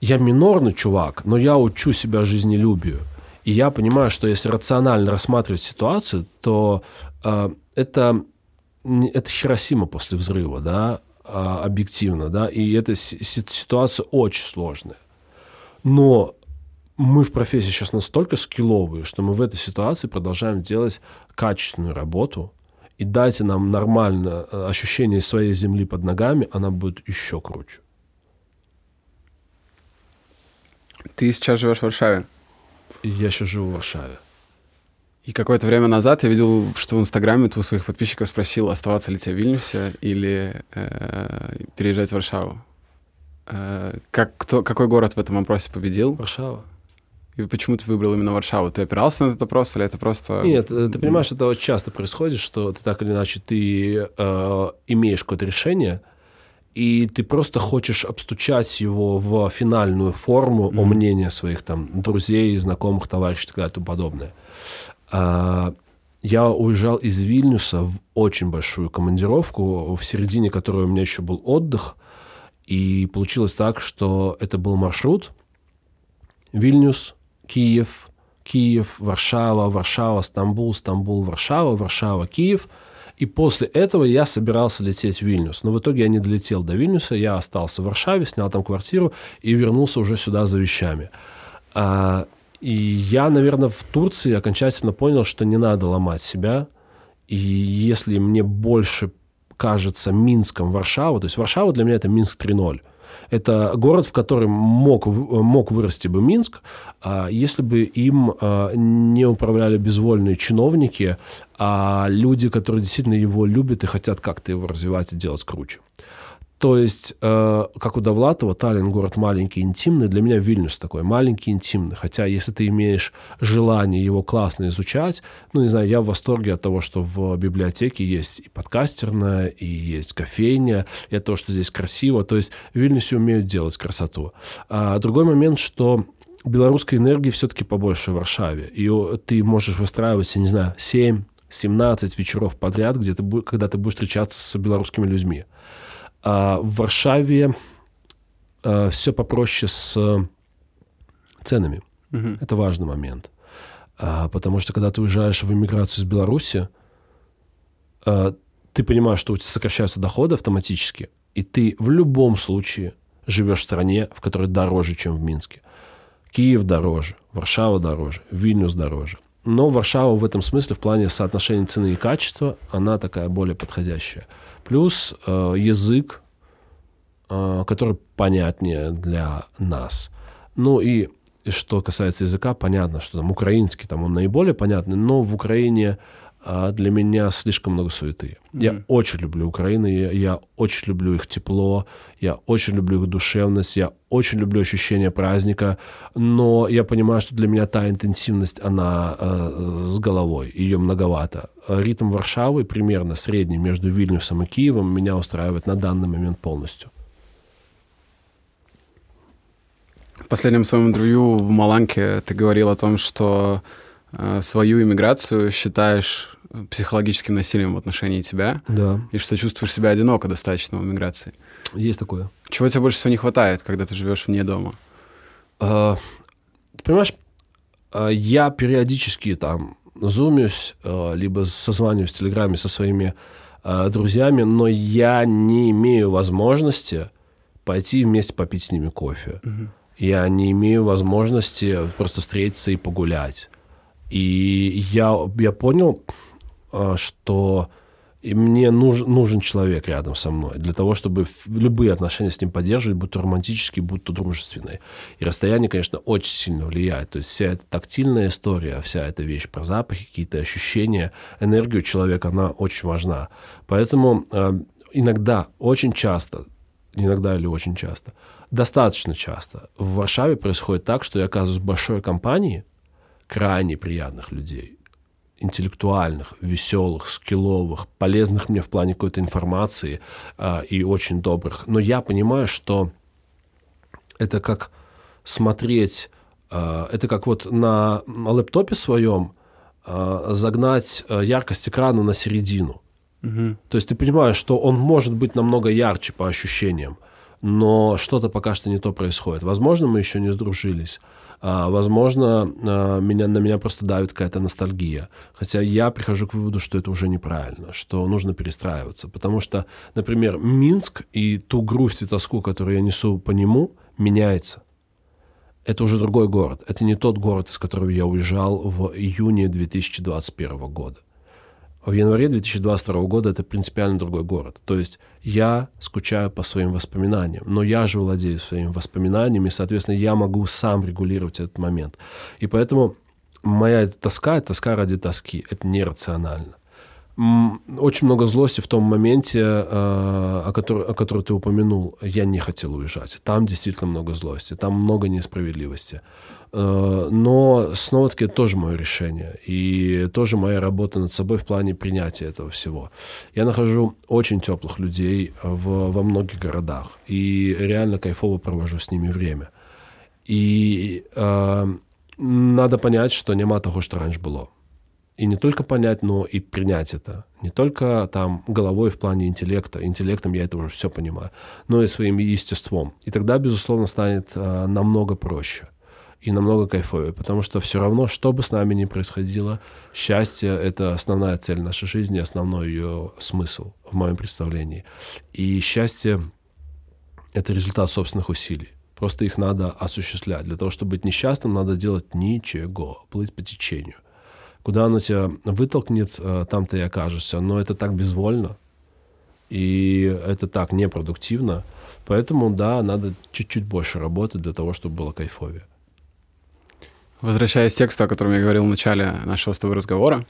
Я минорный чувак, но я учу себя жизнелюбию. И я понимаю, что если рационально рассматривать ситуацию, то э, это, это Хиросима после взрыва, да, э, объективно, да, и эта ситуация очень сложная. Но мы в профессии сейчас настолько скилловые, что мы в этой ситуации продолжаем делать качественную работу, и дайте нам нормально э, ощущение своей земли под ногами, она будет еще круче. Ты сейчас живешь в Варшаве? Я сейчас живу в Варшаве. И какое-то время назад я видел, что в Инстаграме ты у своих подписчиков спросил, оставаться ли тебе в Вильнюсе или э, переезжать в Варшаву. Э, как, кто, какой город в этом опросе победил? Варшава. И почему ты выбрал именно Варшаву? Ты опирался на этот вопрос или это просто... Нет, э, ты понимаешь, это очень часто происходит, что ты так или иначе ты э, имеешь какое-то решение, и ты просто хочешь обстучать его в финальную форму mm-hmm. о мнении своих там друзей, знакомых, товарищей и так далее и тому подобное. А, я уезжал из Вильнюса в очень большую командировку, в середине которой у меня еще был отдых, и получилось так, что это был маршрут Вильнюс, Киев, Киев, Варшава, Варшава, Стамбул, Стамбул, Варшава, Варшава, Киев. И после этого я собирался лететь в Вильнюс. Но в итоге я не долетел до Вильнюса, я остался в Варшаве, снял там квартиру и вернулся уже сюда за вещами. А, и я, наверное, в Турции окончательно понял, что не надо ломать себя. И если мне больше кажется Минском Варшава, то есть Варшава для меня это Минск 3.0. Это город, в котором мог, мог вырасти бы Минск, а если бы им а, не управляли безвольные чиновники, а люди, которые действительно его любят и хотят как-то его развивать и делать круче. То есть, э, как у Довлатова, Таллин город маленький, интимный. Для меня Вильнюс такой маленький, интимный. Хотя, если ты имеешь желание его классно изучать, ну, не знаю, я в восторге от того, что в библиотеке есть и подкастерная, и есть кофейня, и от того, что здесь красиво. То есть, в Вильнюсе умеют делать красоту. А другой момент, что белорусской энергии все-таки побольше в Варшаве. И ты можешь выстраивать, я не знаю, 7 17 вечеров подряд, где ты, когда ты будешь встречаться с белорусскими людьми. А в Варшаве а, все попроще с ценами. Угу. Это важный момент. А, потому что когда ты уезжаешь в иммиграцию из Беларуси, а, ты понимаешь, что у тебя сокращаются доходы автоматически, и ты в любом случае живешь в стране, в которой дороже, чем в Минске. Киев дороже, Варшава дороже, Вильнюс дороже. Но Варшава в этом смысле, в плане соотношения цены и качества, она такая более подходящая. Плюс э, язык, э, который понятнее для нас. Ну и что касается языка, понятно, что там украинский, там он наиболее понятный, но в Украине а для меня слишком много суеты. Mm-hmm. Я очень люблю Украину, я, я очень люблю их тепло, я очень люблю их душевность, я очень люблю ощущение праздника, но я понимаю, что для меня та интенсивность, она э, с головой, ее многовато. Ритм Варшавы примерно средний между Вильнюсом и Киевом меня устраивает на данный момент полностью. В последнем своем интервью в Маланке ты говорил о том, что э, свою иммиграцию считаешь психологическим насилием в отношении тебя. Да. И что чувствуешь себя одиноко достаточно в миграции. Есть такое. Чего тебе больше всего не хватает, когда ты живешь вне дома? А, ты понимаешь, а, я периодически там зумюсь, а, либо созваниваюсь в Телеграме со своими а, друзьями, но я не имею возможности пойти вместе попить с ними кофе. Угу. Я не имею возможности просто встретиться и погулять. И я, я понял, что и мне нужен, нужен человек рядом со мной для того, чтобы любые отношения с ним поддерживать, будь то романтические, будь то дружественные. И расстояние, конечно, очень сильно влияет. То есть вся эта тактильная история, вся эта вещь про запахи, какие-то ощущения, энергию человека, она очень важна. Поэтому э, иногда, очень часто, иногда или очень часто, достаточно часто в Варшаве происходит так, что я оказываюсь в большой компании крайне приятных людей, интеллектуальных, веселых, скилловых, полезных мне в плане какой-то информации э, и очень добрых. Но я понимаю, что это как смотреть, э, это как вот на, на лэптопе своем э, загнать э, яркость экрана на середину. Угу. То есть ты понимаешь, что он может быть намного ярче по ощущениям, но что-то пока что не то происходит. Возможно, мы еще не сдружились. А, возможно, а, меня, на меня просто давит какая-то ностальгия. Хотя я прихожу к выводу, что это уже неправильно, что нужно перестраиваться. Потому что, например, Минск и ту грусть и тоску, которую я несу по нему, меняется. Это уже другой город. Это не тот город, из которого я уезжал в июне 2021 года в январе 2022 года это принципиально другой город. То есть я скучаю по своим воспоминаниям, но я же владею своими воспоминаниями, и, соответственно, я могу сам регулировать этот момент. И поэтому моя тоска — это тоска ради тоски, это нерационально очень много злости в том моменте, э, о котором, о котором ты упомянул. Я не хотел уезжать. Там действительно много злости, там много несправедливости. Э, но снова-таки это тоже мое решение. И тоже моя работа над собой в плане принятия этого всего. Я нахожу очень теплых людей в, во многих городах. И реально кайфово провожу с ними время. И э, надо понять, что нема того, что раньше было и не только понять, но и принять это. Не только там головой в плане интеллекта, интеллектом я это уже все понимаю, но и своим естеством. И тогда, безусловно, станет э, намного проще и намного кайфовее, потому что все равно, что бы с нами ни происходило, счастье — это основная цель нашей жизни, основной ее смысл в моем представлении. И счастье — это результат собственных усилий. Просто их надо осуществлять. Для того, чтобы быть несчастным, надо делать ничего, плыть по течению. Куда оно тебя вытолкнет, э, там ты и окажешься. Но это так безвольно, и это так непродуктивно. Поэтому, да, надо чуть-чуть больше работать для того, чтобы было кайфовее. Возвращаясь к тексту, о котором я говорил в начале нашего с тобой разговора,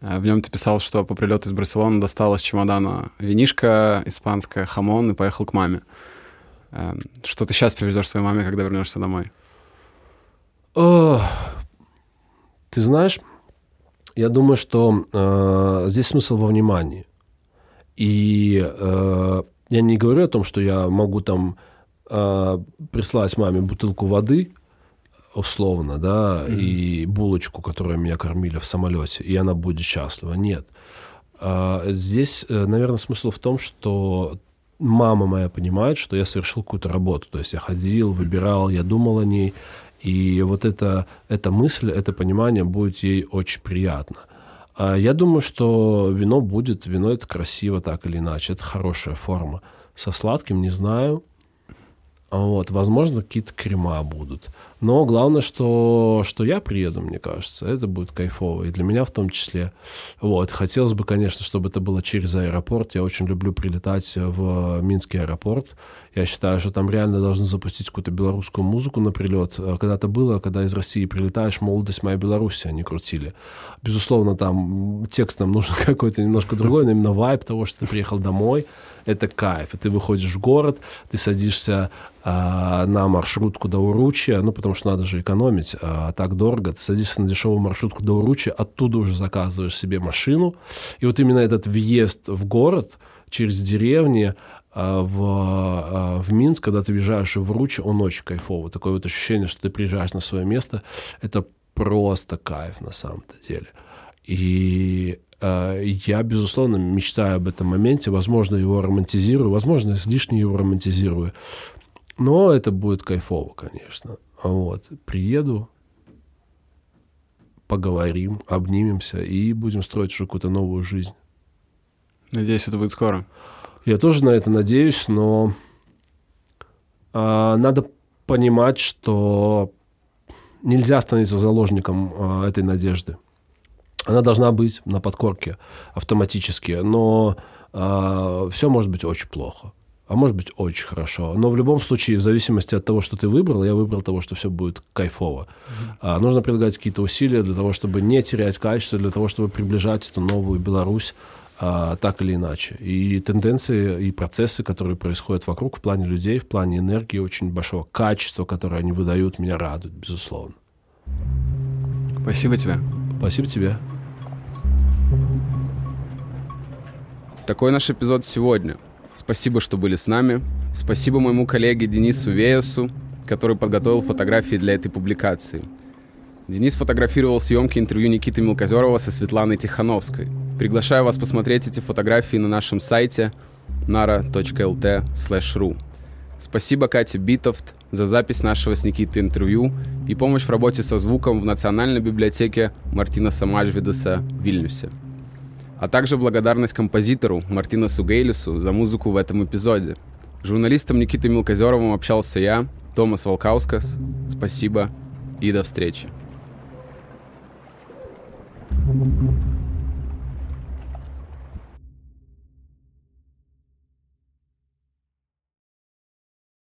Э, в нем ты писал, что по прилету из Барселоны достал из чемодана винишка испанская, хамон и поехал к маме. Э, что ты сейчас привезешь своей маме, когда вернешься домой? О, ты знаешь, я думаю, что э, здесь смысл во внимании. И э, я не говорю о том, что я могу там э, прислать маме бутылку воды, условно, да, mm-hmm. и булочку, которую меня кормили в самолете, и она будет счастлива. Нет. А, здесь, э, наверное, смысл в том, что мама моя понимает, что я совершил какую-то работу. То есть я ходил, выбирал, я думал о ней. И вот эта, эта мысль, это понимание будет ей очень приятно. А я думаю, что вино будет, вино это красиво так или иначе, это хорошая форма. Со сладким не знаю, вот, возможно, какие-то крема будут. Но главное, что, что я приеду, мне кажется. Это будет кайфово. И для меня в том числе. Вот. Хотелось бы, конечно, чтобы это было через аэропорт. Я очень люблю прилетать в Минский аэропорт. Я считаю, что там реально должны запустить какую-то белорусскую музыку на прилет. Когда-то было, когда из России прилетаешь, «Молодость моя Беларусь» они крутили. Безусловно, там текст нам <laughs> нужен какой-то немножко другой, но именно вайб того, что ты приехал домой – это кайф. И ты выходишь в город, ты садишься а, на маршрутку до Уручья, ну, потому что надо же экономить, а так дорого. Ты садишься на дешевую маршрутку до Уручья, оттуда уже заказываешь себе машину. И вот именно этот въезд в город через деревни, в, а, в Минск, когда ты въезжаешь в Ручи, он очень кайфовый. Такое вот ощущение, что ты приезжаешь на свое место. Это просто кайф на самом-то деле. И Э, я, безусловно, мечтаю об этом моменте. Возможно, его романтизирую, возможно, излишне его романтизирую. Но это будет кайфово, конечно. Вот. Приеду, поговорим, обнимемся и будем строить уже какую-то новую жизнь. Надеюсь, это будет скоро. Я тоже на это надеюсь, но а, надо понимать, что нельзя становиться заложником а, этой надежды она должна быть на подкорке автоматически, но а, все может быть очень плохо, а может быть очень хорошо. Но в любом случае, в зависимости от того, что ты выбрал, я выбрал того, что все будет кайфово. Mm-hmm. А, нужно прилагать какие-то усилия для того, чтобы не терять качество, для того, чтобы приближать эту новую Беларусь а, так или иначе. И тенденции, и процессы, которые происходят вокруг в плане людей, в плане энергии, очень большого качества, которое они выдают, меня радует, безусловно. Спасибо тебе. Спасибо тебе. Такой наш эпизод сегодня. Спасибо, что были с нами. Спасибо моему коллеге Денису Веясу, который подготовил фотографии для этой публикации. Денис фотографировал съемки интервью Никиты Мелкозерова со Светланой Тихановской. Приглашаю вас посмотреть эти фотографии на нашем сайте nara.lt/ru. Спасибо Кате Битовт за запись нашего с Никитой интервью и помощь в работе со звуком в Национальной библиотеке Мартина Самажвидеса в Вильнюсе а также благодарность композитору Мартинесу Гейлису за музыку в этом эпизоде. С журналистом Никитой Милкозеровым общался я, Томас Волкаускас. Спасибо и до встречи. thank you